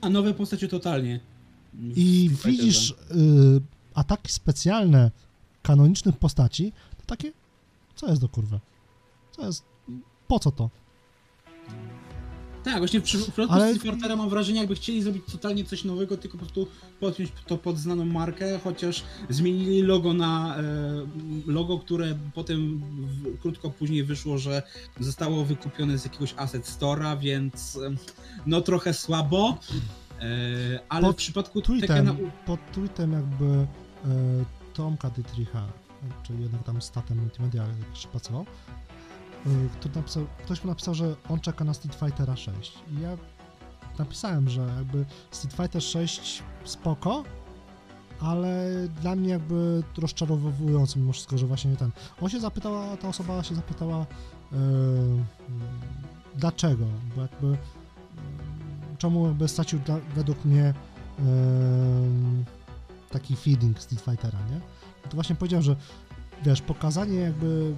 A nowe postacie totalnie. i widzisz y, ataki specjalne kanonicznych postaci, to takie, co jest do kurwy? Co jest, po co to? Tak, właśnie w przy- w przypadku Ale- Street Fightera mam wrażenie, jakby chcieli zrobić totalnie coś nowego, tylko po prostu podpiąć to pod znaną markę, chociaż zmienili logo na e, logo, które potem krótko później wyszło, że zostało wykupione z jakiegoś asset store'a, więc no trochę słabo. E, ale Pod w przypadku Tweetem, Tekkena... pod tweetem jakby e, Tomka Dietricha, czyli jednak tam statem multimedia jakiś pracował, e, który napisał, ktoś mu napisał, że on czeka na Street Fightera 6 i ja napisałem, że jakby Street Fighter 6 spoko, ale dla mnie jakby rozczarowujący mimo wszystko, że właśnie ten. On się zapytała, ta osoba się zapytała e, dlaczego, bo jakby e, czemu jakby stracił dla, według mnie e, taki feeling Street Fightera, nie? To właśnie powiedziałem, że wiesz, pokazanie jakby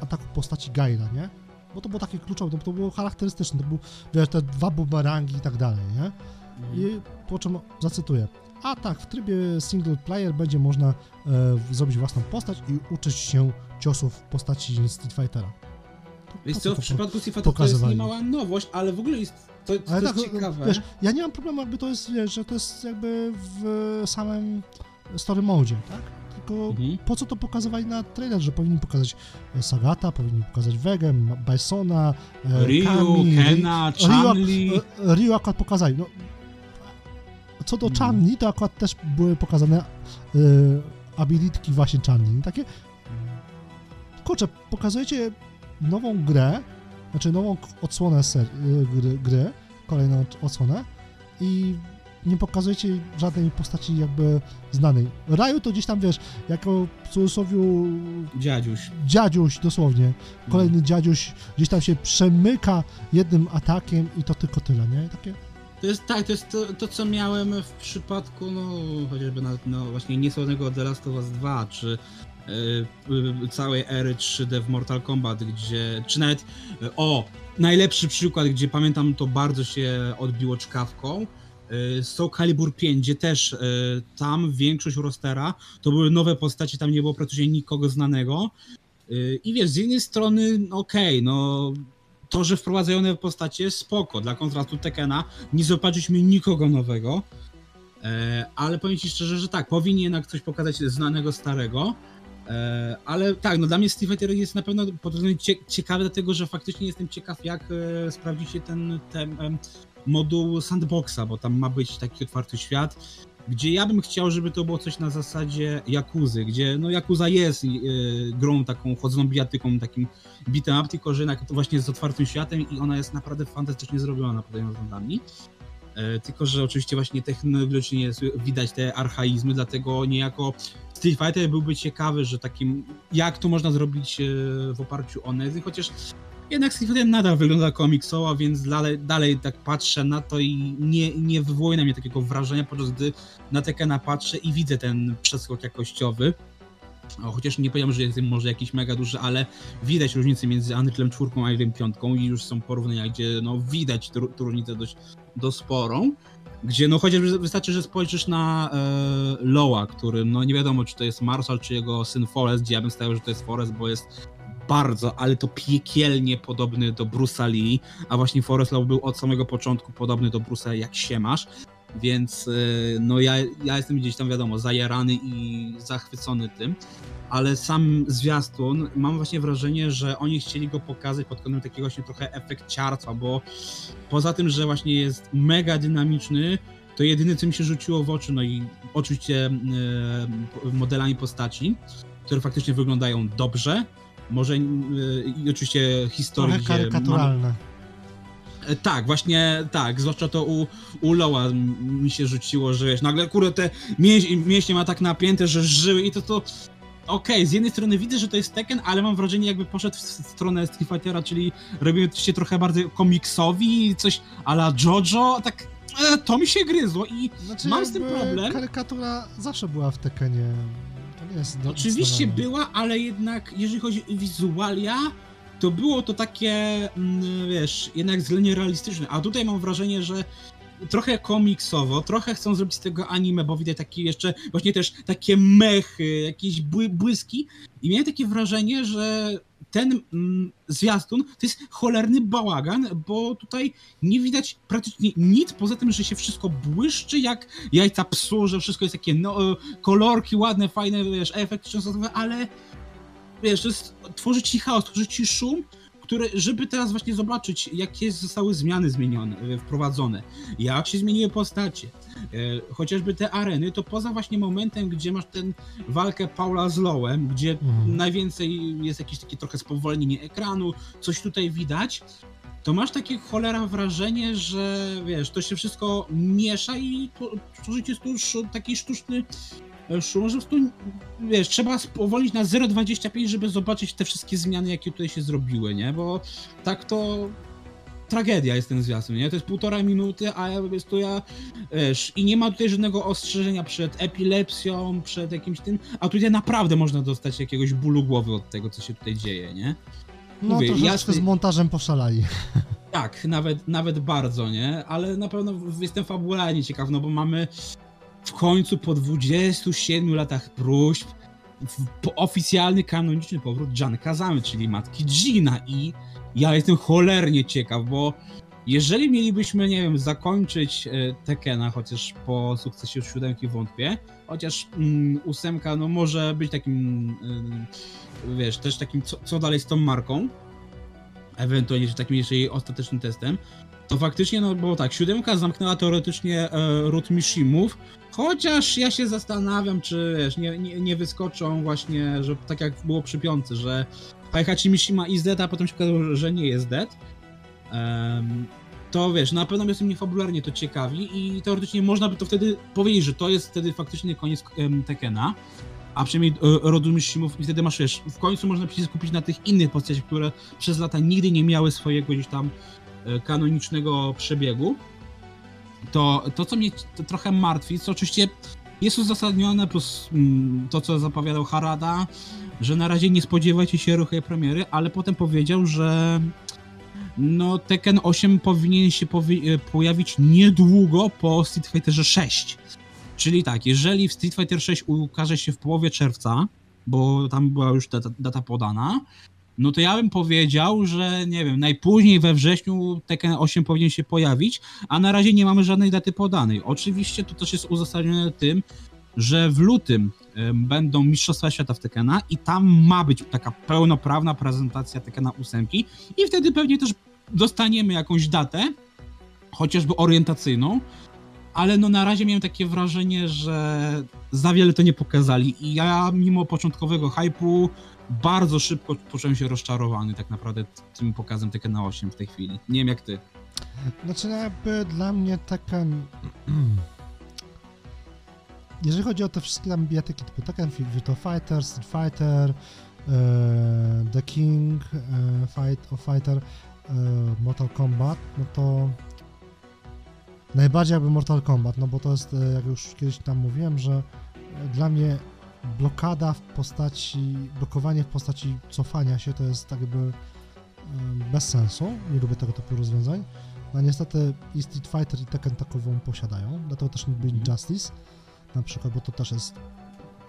ataku postaci Gaila, nie? Bo to było takie kluczowe, to, to było charakterystyczne, to był, wiesz, te dwa bumerangi i tak dalej, nie? I po czym zacytuję. A tak, w trybie single player będzie można e, zrobić własną postać i uczyć się ciosów w postaci Street Fightera. Wiesz co, w przypadku Street Fightera to jest niemała nowość, ale w ogóle jest to, to Ale jest tak, ciekawe. wiesz, ja nie mam problemu, jakby to jest, wiesz, że to jest jakby w samym story mode, tak? Tylko Mhm. po co to pokazywali na trailer, że powinni pokazać e, Sagata, powinni pokazać Vegę, Ma- Bisona, e, Ryu, Kami, Kena, Ri- Ryu, e, Ryu akurat pokazali, no co do Mhm. Chanli, to akurat też były pokazane e, abilitki właśnie Chanli, no takie kurczę, pokazujecie nową grę, znaczy nową odsłonę ser, y, gry, gry, kolejną od- odsłonę i nie pokazujecie żadnej postaci jakby znanej. Raju to gdzieś tam, wiesz, jako w cudzysłowie Dziadziuś. dziadziuś dosłownie, kolejny dziadziuś gdzieś tam się przemyka jednym atakiem i to tylko tyle, nie? Takie, To jest tak, to jest to, to co miałem w przypadku, no chociażby na, no właśnie niesławnego The Last of Us 2, czy y, y, całej ery 3D w Mortal Kombat, gdzie, czy nawet, y, o, najlepszy przykład, gdzie pamiętam to bardzo się odbiło czkawką, Soul Calibur 5, gdzie też y, tam większość rostera to były nowe postacie, tam nie było praktycznie nikogo znanego. Y, I wiesz, z jednej strony, no okej, no to, że wprowadzają nowe postacie, spoko. Dla kontrastu Tekena nie zobaczyliśmy nikogo nowego. E, ale powiem ci szczerze, że tak, powinien jednak coś pokazać znanego, starego. E, ale tak, no dla mnie Steve Fighter jest na pewno ciekawy, dlatego że faktycznie jestem ciekaw, jak e, sprawdzi się ten, ten moduł sandboxa, bo tam ma być taki otwarty świat, gdzie ja bym chciał, żeby to było coś na zasadzie Jakuzy, gdzie no Jakuza jest e, grą taką chodzoną bijatyką, takim beat'em up, tylko że to właśnie z otwartym światem i ona jest naprawdę fantastycznie zrobiona pod tymi względami. E, tylko, że oczywiście właśnie technologicznie jest, widać te archaizmy, dlatego niejako Street Fighter byłby ciekawy, że takim, jak to można zrobić e, w oparciu o Nezy, chociaż jednak Fighter nadal wygląda komiksowo, więc dalej, dalej tak patrzę na to i nie, nie wywołuje na mnie takiego wrażenia, podczas gdy na Tekena patrzę i widzę ten przeskok jakościowy. O, chociaż nie powiem, że jest może jakiś mega duży, ale widać różnicę między Unrealem 4 a Unrealem 5 i już są porównania, gdzie no widać tę różnicę dość, dość sporą. Gdzie no chociażby wystarczy, że spojrzysz na e, Loa, który no nie wiadomo czy to jest Marshall, czy jego syn Forrest, gdzie ja bym stawiał, że to jest Forrest, bo jest bardzo, ale to piekielnie podobny do Bruce'a Lee, a właśnie Forrest Law był od samego początku podobny do Bruce'a jak się masz, więc y, no ja, ja jestem gdzieś tam wiadomo zajarany i zachwycony tym, ale sam zwiastun, mam właśnie wrażenie, że oni chcieli go pokazać pod kątem takiego właśnie trochę efekciarstwa, bo poza tym, że właśnie jest mega dynamiczny, to jedyne co mi się rzuciło w oczy, no i oczywiście e, modelami postaci, które faktycznie wyglądają dobrze, może e, i oczywiście historii, Trochę karykaturalne. E, Tak, właśnie tak, zwłaszcza to u, u Loa mi się rzuciło, że wiesz, nagle kurde te mięś, mięśnie ma tak napięte, że żyły i to to... Okej, z jednej strony widzę, że to jest Tekken, ale mam wrażenie jakby poszedł w stronę Street Fightera, czyli robimy się trochę bardziej komiksowi, coś a la JoJo, tak e, to mi się gryzło i Znaczy, Mam z tym problem. Karykatura zawsze była w Tekkenie. Jest do- Oczywiście była, ale jednak jeżeli chodzi o wizualia, to było to takie, mm, wiesz, jednak względnie realistyczne. A tutaj mam wrażenie, że trochę komiksowo, trochę chcą zrobić z tego anime, bo widać takie jeszcze, właśnie też takie mechy, jakieś bły, błyski. I miałem takie wrażenie, że ten mm, zwiastun to jest cholerny bałagan, bo tutaj nie widać praktycznie nic, poza tym, że się wszystko błyszczy jak jajca psu, że wszystko jest takie no, kolorki ładne, fajne, wiesz, efekty częstotowe, ale wiesz, to jest, tworzy ci chaos, tworzy ci szum, żeby teraz właśnie zobaczyć, jakie zostały zmiany zmienione, e, wprowadzone, jak się zmieniły postacie, e, chociażby te areny, to poza właśnie momentem, gdzie masz ten walkę Paula z Lowem, gdzie Mhm. najwięcej jest jakieś takie trochę spowolnienie ekranu, coś tutaj widać, to masz takie cholera wrażenie, że wiesz, to się wszystko miesza i to- tworzy ci tu szu- taki sztuczny e, szum, że po prostu, wiesz, trzeba spowolnić na 0,25, żeby zobaczyć te wszystkie zmiany, jakie tutaj się zrobiły, nie? Bo tak to tragedia jest ten zwiastun, nie? To jest półtora minuty, a ja po prostu ja, wiesz, i nie ma tutaj żadnego ostrzeżenia przed epilepsją, przed jakimś tym, a tutaj naprawdę można dostać jakiegoś bólu głowy od tego, co się tutaj dzieje, nie? No Mówię, troszeczkę jasny- z montażem poszalali. [LAUGHS] Tak, nawet, nawet bardzo, nie? Ale na pewno jestem fabularnie ciekaw, no bo mamy w końcu po 27 latach próśb w- po oficjalny, kanoniczny powrót Jan Kazamy, czyli matki Gina i ja jestem cholernie ciekaw, bo jeżeli mielibyśmy, nie wiem, zakończyć e, Tekena, chociaż po sukcesie siódemki wątpię, chociaż mm, ósemka, no może być takim, y, wiesz, też takim, co, co dalej z tą marką, ewentualnie takim jeszcze jej ostatecznym testem, to faktycznie, no bo tak, siódemka zamknęła teoretycznie e, ród Mishimów, chociaż ja się zastanawiam, czy wiesz, nie, nie, nie wyskoczą właśnie, że tak jak było przy piątce, że Heihachi Mishima is dead, a potem się okazało, że nie jest dead. Em, to wiesz, na pewno jest mnie fabularnie to ciekawi i teoretycznie można by to wtedy powiedzieć, że to jest wtedy faktycznie koniec em, Tekena, a przynajmniej e, rodu Mishimów i wtedy masz, wiesz, w końcu można się skupić na tych innych postaciach, które przez lata nigdy nie miały swojego gdzieś tam e, kanonicznego przebiegu. To, to co mnie trochę martwi, co oczywiście jest uzasadnione, plus mm, to, co zapowiadał Harada, że na razie nie spodziewajcie się ruchej premiery, ale potem powiedział, że no Tekken 8 powinien się powi- e, pojawić niedługo po Street Fighterze 6. Czyli tak, jeżeli w Street Fighter 6 ukaże się w połowie czerwca, bo tam była już data, data podana, no to ja bym powiedział, że nie wiem, najpóźniej we wrześniu Tekken 8 powinien się pojawić, a na razie nie mamy żadnej daty podanej. Oczywiście to też jest uzasadnione tym, że w lutym będą Mistrzostwa Świata w Tekkena i tam ma być taka pełnoprawna prezentacja Tekkena 8 i wtedy pewnie też dostaniemy jakąś datę, chociażby orientacyjną, ale no na razie miałem takie wrażenie, że za wiele to nie pokazali i ja mimo początkowego hypu bardzo szybko poczułem się rozczarowany tak naprawdę tym pokazem Tekkena 8 w tej chwili. Nie wiem jak ty. Znaczy jakby dla mnie Tekken... Jeżeli chodzi o te wszystkie tam bijatyki typu Tekken, Virtua Fighter, Street Fighter, e, The King, e, Fight of Fighter, e, Mortal Kombat, no to najbardziej jakby Mortal Kombat, no bo to jest, e, jak już kiedyś tam mówiłem, że e, dla mnie blokada w postaci, blokowanie w postaci cofania się to jest tak jakby e, bez sensu, nie lubię tego typu rozwiązań. No niestety i Street Fighter i Tekken takową posiadają, dlatego też nie byli Mhm. Justice na przykład, bo to też jest,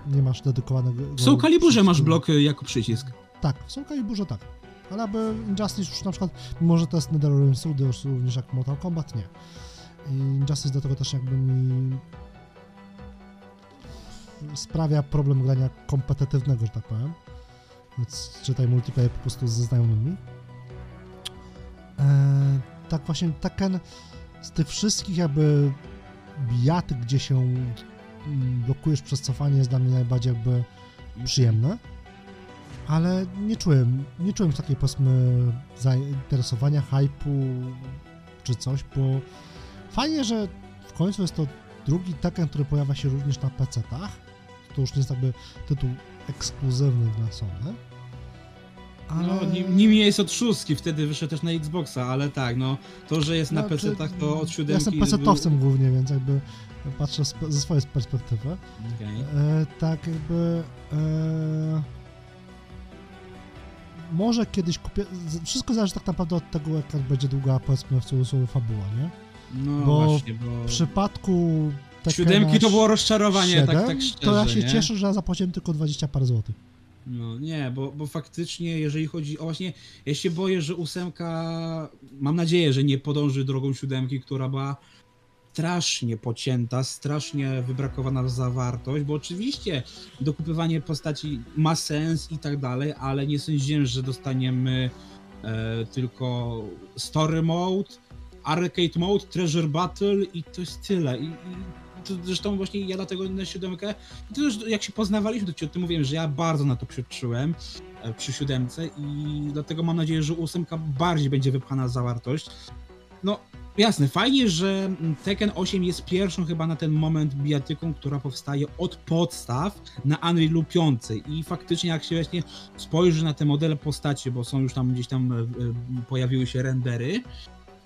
nie masz dedykowanego... W Soul Caliburze masz blok y, jako przycisk. Tak, w Soul Caliburze tak. Ale aby Injustice już na przykład, mimo że to jest NetherRealm Studios również jak Mortal Kombat, nie. I Injustice do tego też jakby mi sprawia problem grania kompetytywnego, że tak powiem. Więc czytaj multiplayer po prostu ze znajomymi. Eee, tak właśnie Tekken z tych wszystkich jakby bijatyk, gdzie się blokujesz przez cofanie jest dla mnie najbardziej jakby przyjemne. Ale nie czułem, nie czułem takiej powiedzmy zainteresowania, hypu czy coś, bo fajnie, że w końcu jest to drugi Tekken, który pojawia się również na PC-tach. To już nie jest jakby tytuł ekskluzywny dla Sony. Ale... No, nim, nim jest od szóstki, wtedy wyszedł też na Xboxa, ale tak, no to, że jest na No, PC-tach, to od Ja siódemki... jestem PC-towcem głównie, więc jakby patrzę ze swojej perspektywy. Okej. E, tak jakby. E, może kiedyś kupię. Wszystko zależy tak naprawdę od tego, jaka będzie długa, powiedzmy, w cudzysłowie fabuła, nie? No Bo właśnie, bo... W przypadku. Siódemki to było rozczarowanie, 7, tak, tak szczerze, To ja się nie? cieszę, że ja zapłaciłem tylko 20 parę złotych. No nie, bo, bo faktycznie jeżeli chodzi o właśnie, ja się boję, że ósemka, mam nadzieję, że nie podąży drogą siódemki, która była strasznie pocięta, strasznie wybrakowana zawartość, bo oczywiście dokupywanie postaci ma sens i tak dalej, ale nie sądziłem, że dostaniemy e, tylko story mode, arcade mode, treasure battle i to jest tyle. I, i to zresztą właśnie ja dlatego na siódemkę to już jak się poznawaliśmy, to ci mówiłem, że ja bardzo na to przyczułem e, przy siódemce i dlatego mam nadzieję, że ósemka bardziej będzie wypchana zawartość. No jasne, fajnie, że Tekken 8 jest pierwszą chyba na ten moment bijatyką, która powstaje od podstaw na Unrealu 5 i faktycznie jak się właśnie spojrzy na te modele postaci, bo są już tam gdzieś tam e, e, pojawiły się rendery,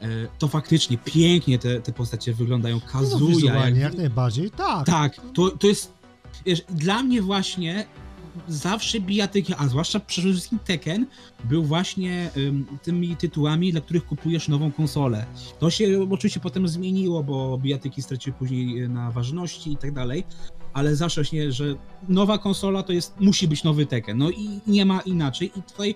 e, to faktycznie pięknie te, te postacie wyglądają. No, Kazuya, wizualnie, jak jak najbardziej, tak. tak, to, to jest. Wiesz, dla mnie właśnie zawsze bijatyki, a zwłaszcza przede wszystkim Tekken, był właśnie ym, tymi tytułami, dla których kupujesz nową konsolę. To się oczywiście potem zmieniło, bo bijatyki straciły później y, na ważności i tak dalej, ale zawsze właśnie, że nowa konsola to jest, musi być nowy Tekken, no i nie ma inaczej i tutaj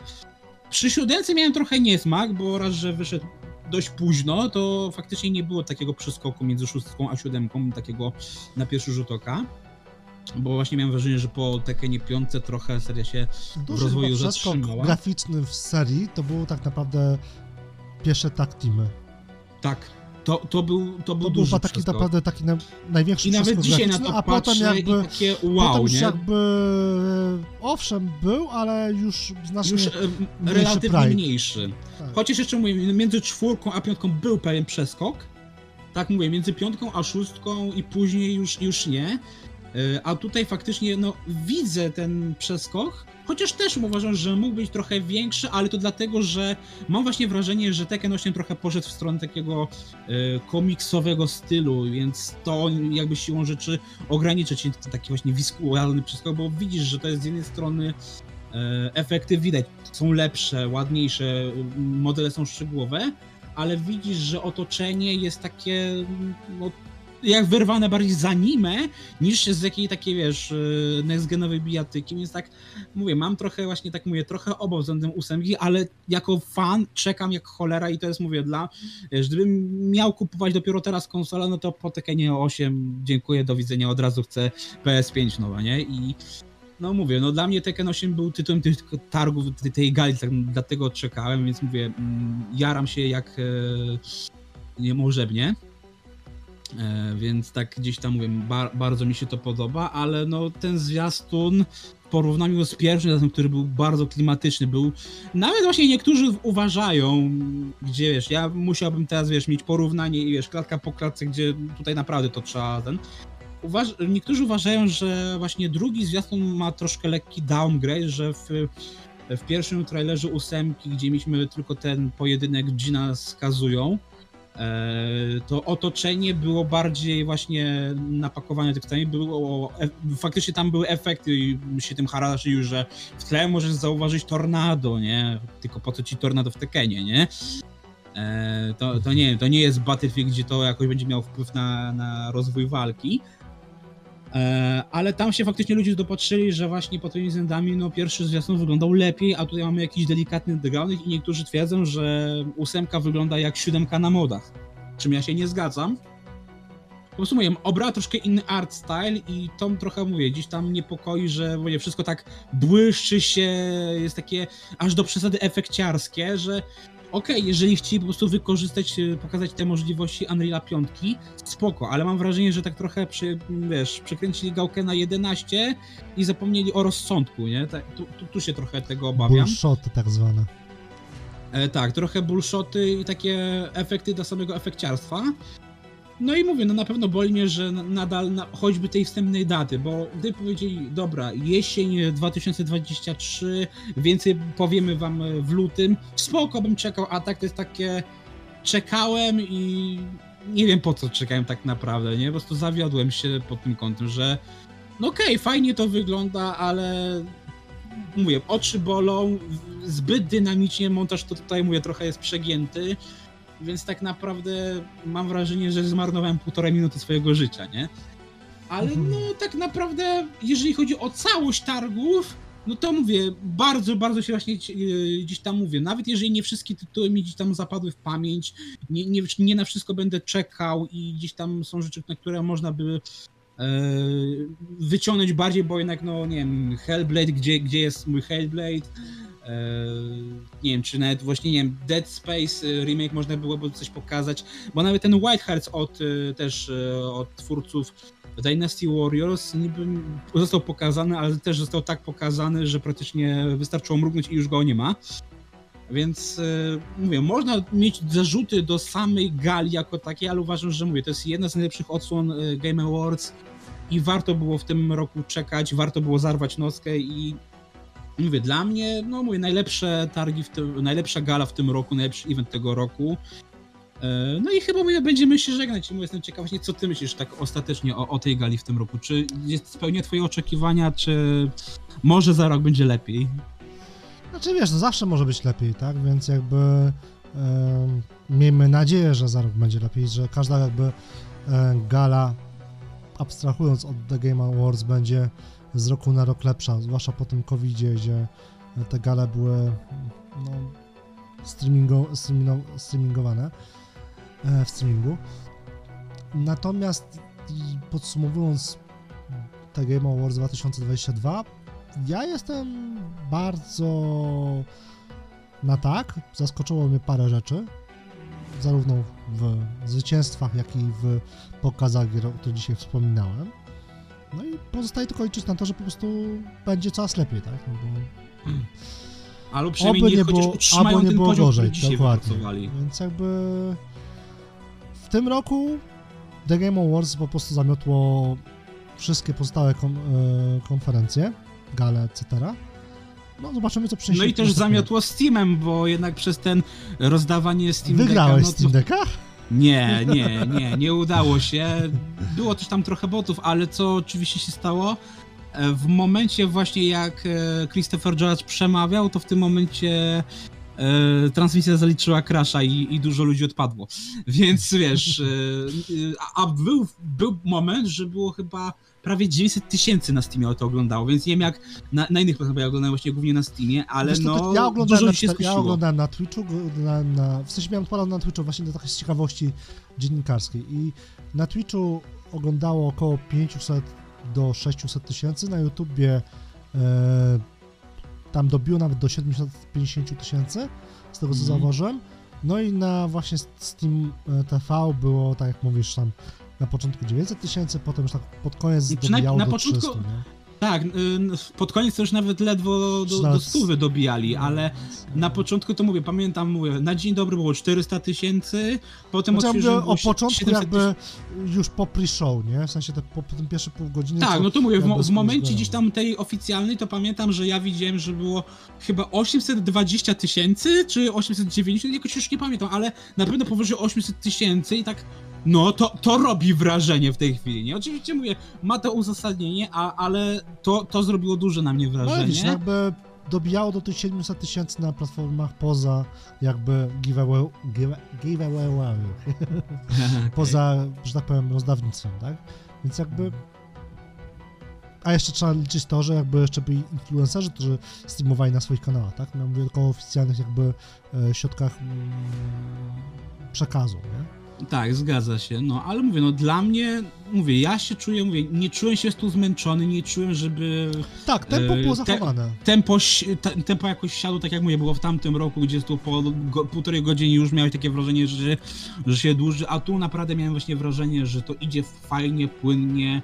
przy siódemce miałem trochę niesmak, bo raz, że wyszedł dość późno, to faktycznie nie było takiego przeskoku między szóstką a siódemką, takiego na pierwszy rzut oka. Bo właśnie miałem wrażenie, że po Tekkenie piątce trochę seria się w Duży rozwoju chyba przeskok zatrzymała. graficzny w serii to było tak naprawdę pierwsze tag teamy. Tak, to, to był, to był To był duży chyba taki przeskok. naprawdę taki na, największy I nawet dzisiaj na to a potem jakby takie wow, potem już nie? jakby owszem był, ale już znacznie Już e, mniejszy relatywnie pride. mniejszy. tak. Chociaż jeszcze mówię, między czwórką a piątką był pewien przeskok. Tak mówię, między piątką a szóstką i później już, już nie. E, A tutaj faktycznie no, widzę ten przeskok, chociaż też uważam, że mógł być trochę większy, ale to dlatego, że mam właśnie wrażenie, że Tekken 8 trochę poszedł w stronę takiego e, komiksowego stylu, więc to jakby siłą rzeczy ogranicza ci taki właśnie wizualny przeskok, bo widzisz, że to jest z jednej strony e, efekty widać, są lepsze, ładniejsze, modele są szczegółowe, ale widzisz, że otoczenie jest takie no, jak wyrwane bardziej z anime, niż z jakiej takiej, wiesz, y, next-genowej bijatyki, więc tak mówię, mam trochę właśnie, tak mówię, trochę obaw względem ósemki, ale jako fan czekam jak cholera i to jest, mówię, dla, wiesz, gdybym miał kupować dopiero teraz konsolę, no to po Tekkenie 8 dziękuję, do widzenia, od razu chcę PS5 nowa, nie? I no mówię, no dla mnie Tekken 8 był tytułem tych targów, tej, tej gali, tak, dlatego czekałem, więc mówię, mm, jaram się jak e, niemożebnie. E, więc tak gdzieś tam mówię, bar, bardzo mi się to podoba, ale no ten zwiastun w porównaniu z pierwszym który był bardzo klimatyczny, był nawet właśnie niektórzy uważają, gdzie wiesz, ja musiałbym teraz wiesz, mieć porównanie i wiesz, klatka po klatce, gdzie tutaj naprawdę to trzeba ten. Uważ, niektórzy uważają, że właśnie drugi zwiastun ma troszkę lekki downgrade, że w, w pierwszym trailerze ósemki, gdzie mieliśmy tylko ten pojedynek Gina z Kazują, to otoczenie było bardziej właśnie napakowane tekstami, było, e, faktycznie tam były efekty i się tym haraszył, że w tle możesz zauważyć tornado, nie? Tylko po co ci tornado w Tekenie, nie? E, to, to nie to nie jest Battlefield, gdzie to jakoś będzie miało wpływ na, na rozwój walki. E, ale tam się faktycznie ludzie dopatrzyli, że właśnie po tymi zędami no pierwszy zwiastun wyglądał lepiej, a tutaj mamy jakiś delikatny downing i niektórzy twierdzą, że ósemka wygląda jak siódemka na modach. Czym ja się nie zgadzam. Po prostu mówię, obrała troszkę inny art style i to trochę mówię, gdzieś tam niepokoi, że mówię, wszystko tak błyszczy się, jest takie aż do przesady efekciarskie, że okej, okay, jeżeli chcieli po prostu wykorzystać, e, pokazać te możliwości Unreal'a 5, spoko, ale mam wrażenie, że tak trochę przy, wiesz, przekręcili gałkę na 11 i zapomnieli o rozsądku, nie? Tak, tu, tu, tu, się trochę tego obawiam. Bullshoty tak zwane. E, tak, trochę bullshoty i takie efekty do samego efekciarstwa. No i mówię, no na pewno boli mnie, że nadal na, choćby tej wstępnej daty, bo gdy powiedzieli, dobra, jesień 2023, więcej powiemy wam w lutym, spoko bym czekał, a tak to jest takie, czekałem i nie wiem po co czekałem tak naprawdę, nie? Po prostu zawiodłem się pod tym kątem, że no okej, okay, fajnie to wygląda, ale mówię, oczy bolą, zbyt dynamicznie montaż to tutaj, mówię, trochę jest przegięty, więc tak naprawdę mam wrażenie, że zmarnowałem półtorej minuty swojego życia, nie? Ale mhm. no tak naprawdę, jeżeli chodzi o całość targów, no to mówię, bardzo, bardzo się właśnie e, gdzieś tam mówię. Nawet jeżeli nie wszystkie tytuły mi gdzieś tam zapadły w pamięć, nie, nie, nie na wszystko będę czekał i gdzieś tam są rzeczy, na które można by e, wyciągnąć bardziej, bo jednak, no nie wiem, Hellblade, gdzie, gdzie jest mój Hellblade, nie wiem, czy nawet właśnie, nie wiem, Dead Space e, remake można byłoby coś pokazać, bo nawet ten White Hearts od e, też od twórców Dynasty Warriors niby został pokazany, ale też został tak pokazany, że praktycznie wystarczyło mrugnąć i już go nie ma. Więc mówię, można mieć zarzuty do samej gali jako takiej, ale uważam, że mówię, to jest jedna z najlepszych odsłon Game Awards i warto było w tym roku czekać, warto było zarwać noskę i mówię, dla mnie, no mówię, najlepsze targi, w tym, najlepsza gala w tym roku, najlepszy event tego roku. E, no i chyba mówię, będziemy się żegnać. Mówię, jestem ciekaw właśnie, co ty myślisz tak ostatecznie o, o tej gali w tym roku. Czy spełnia twoje oczekiwania, czy może za rok będzie lepiej? Znaczy wiesz, no zawsze może być lepiej, tak? Więc jakby e, miejmy nadzieję, że za rok będzie lepiej, że każda jakby e, gala, abstrahując od The Game Awards, będzie z roku na rok lepsza, zwłaszcza po tym COVID-zie, gdzie te gale były no, streamingo, streamingowane e, w streamingu. Natomiast podsumowując te Game Awards 2022, ja jestem bardzo na tak. Zaskoczyło mnie parę rzeczy, zarówno w zwycięstwach, jak i w pokazach, które dzisiaj wspominałem. No i pozostaje tylko liczyć na to, że po prostu będzie coraz lepiej, tak? No bo... Ale przynajmniej oby nie było, albo nie było gorzej, dokładnie. Więc jakby w tym roku The Game Awards po prostu zamiotło wszystkie pozostałe kon, e, konferencje, gale, etc. No zobaczymy, co przyniesie. No i też zamiotło Steamem, bo jednak przez ten rozdawanie Steam Wygrałeś no, Steam Decka? Nie, nie, nie, nie udało się. Było też tam trochę botów, ale co oczywiście się stało? E, w momencie właśnie jak e, Christopher Judge przemawiał, to w tym momencie e, transmisja zaliczyła crasha i, i, dużo ludzi odpadło. Więc wiesz, a był, był moment, że było chyba prawie 900 tysięcy na Steamie to oglądało, więc nie wiem jak na, na innych platformach, ja oglądałem właśnie głównie na Steamie, ale Wiesz, no ja oglądałem dużo na, się Ja oglądałem na Twitchu, na, na, w sensie miałem odpalony na Twitchu właśnie do takiej ciekawości dziennikarskiej i na Twitchu oglądało około 500 do 600 tysięcy, na YouTubie e, tam dobiło nawet do 750 tysięcy, z tego co mm. zauważyłem. No i na właśnie Steam e, TV było, tak jak mówisz, tam na początku 900 tysięcy, potem już tak pod koniec dobijało na, na do początku, 300, nie? Tak, y, pod koniec to już nawet ledwo do, do stówy dobijali, no, ale na początku to mówię, pamiętam, mówię, na dzień dobry było 400 tysięcy, potem znaczy, jakby o początku jakby już po pre-show, nie? W sensie te, po, tym pierwsze pół godziny. Tak, no to mówię, w, w momencie gdzieś tam tej oficjalnej, to pamiętam, że ja widziałem, że było chyba 820 tysięcy, czy 890, jakoś już nie pamiętam, ale na pewno powyżej 800 tysięcy i tak no, to, to robi wrażenie w tej chwili, nie? Oczywiście mówię, ma to uzasadnienie, a, ale to, to zrobiło duże na mnie no, wrażenie. No, widzisz, jakby dobijało do tych 700 tysięcy na platformach poza jakby giveaway, give, giveaway [LAUGHS] poza, że tak powiem, rozdawnictwem, tak? Więc jakby A jeszcze trzeba liczyć to, że jakby jeszcze byli influencerzy, którzy streamowali na swoich kanałach, tak? No, mówię tylko o oficjalnych jakby e, środkach mm, przekazu, nie? Tak, zgadza się. No, ale mówię, no dla mnie, mówię, ja się czuję, mówię, nie czułem się tu zmęczony, nie czułem, żeby Tak, tempo E, było te- zachowane. tempo, ś- te- tempo jakoś siadło, tak jak mówię, było w tamtym roku, gdzie tu po go, półtorej godziny już miałeś takie wrażenie, że, że się dłuży, a tu naprawdę miałem właśnie wrażenie, że to idzie fajnie, płynnie,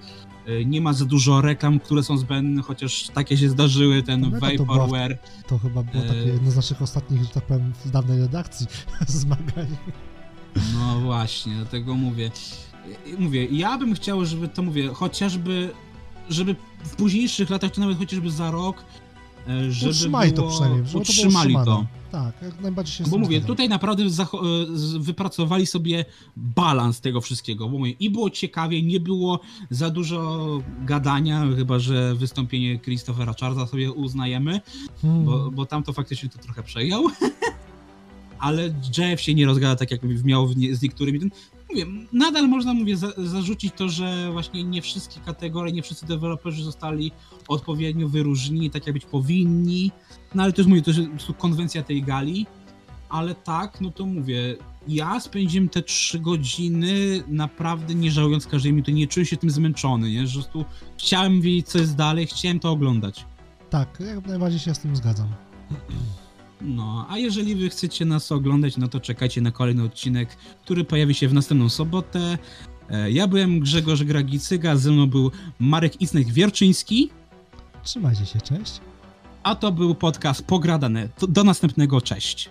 e, nie ma za dużo reklam, które są zbędne, chociaż takie się zdarzyły, ten Pamiętam, to Vaporware. To chyba było e, takie jedno z naszych ostatnich, że tak powiem, w dawnej redakcji [LAUGHS] zmagań. No właśnie, dlatego mówię. Mówię, ja bym chciał, żeby to mówię, chociażby, żeby w późniejszych latach, to nawet chociażby za rok, żeby Utrzymali było, to przynajmniej, żeby to utrzymali to. utrzymane. Tak, jak najbardziej się Bo mówię, zgadzam. tutaj naprawdę wypracowali sobie balans tego wszystkiego, bo mówię, i było ciekawie, nie było za dużo gadania, chyba że wystąpienie Christophera Charlesa sobie uznajemy, Hmm. bo, bo tam to faktycznie to trochę przejął. [LAUGHS] Ale Jeff się nie rozgada tak, jak miał z niektórymi. Mówię, nadal można mówię, za, zarzucić to, że właśnie nie wszystkie kategorie, nie wszyscy deweloperzy zostali odpowiednio wyróżnieni, tak jak być powinni. No ale to mówię, to jest konwencja tej gali. Ale tak, no to mówię, ja spędziłem te trzy godziny naprawdę nie żałując każdej minuty, nie czułem się tym zmęczony, nie? Że chciałem wiedzieć, co jest dalej, chciałem to oglądać. Tak, jak najbardziej się z tym zgadzam. No, a jeżeli wy chcecie nas oglądać, no to czekajcie na kolejny odcinek, który pojawi się w następną sobotę. E, Ja byłem Grzegorz Gragicyga, ze mną był Marek Isnek-Wierczyński, Trzymajcie się, cześć. a to był podcast Pogradane. Do następnego, cześć.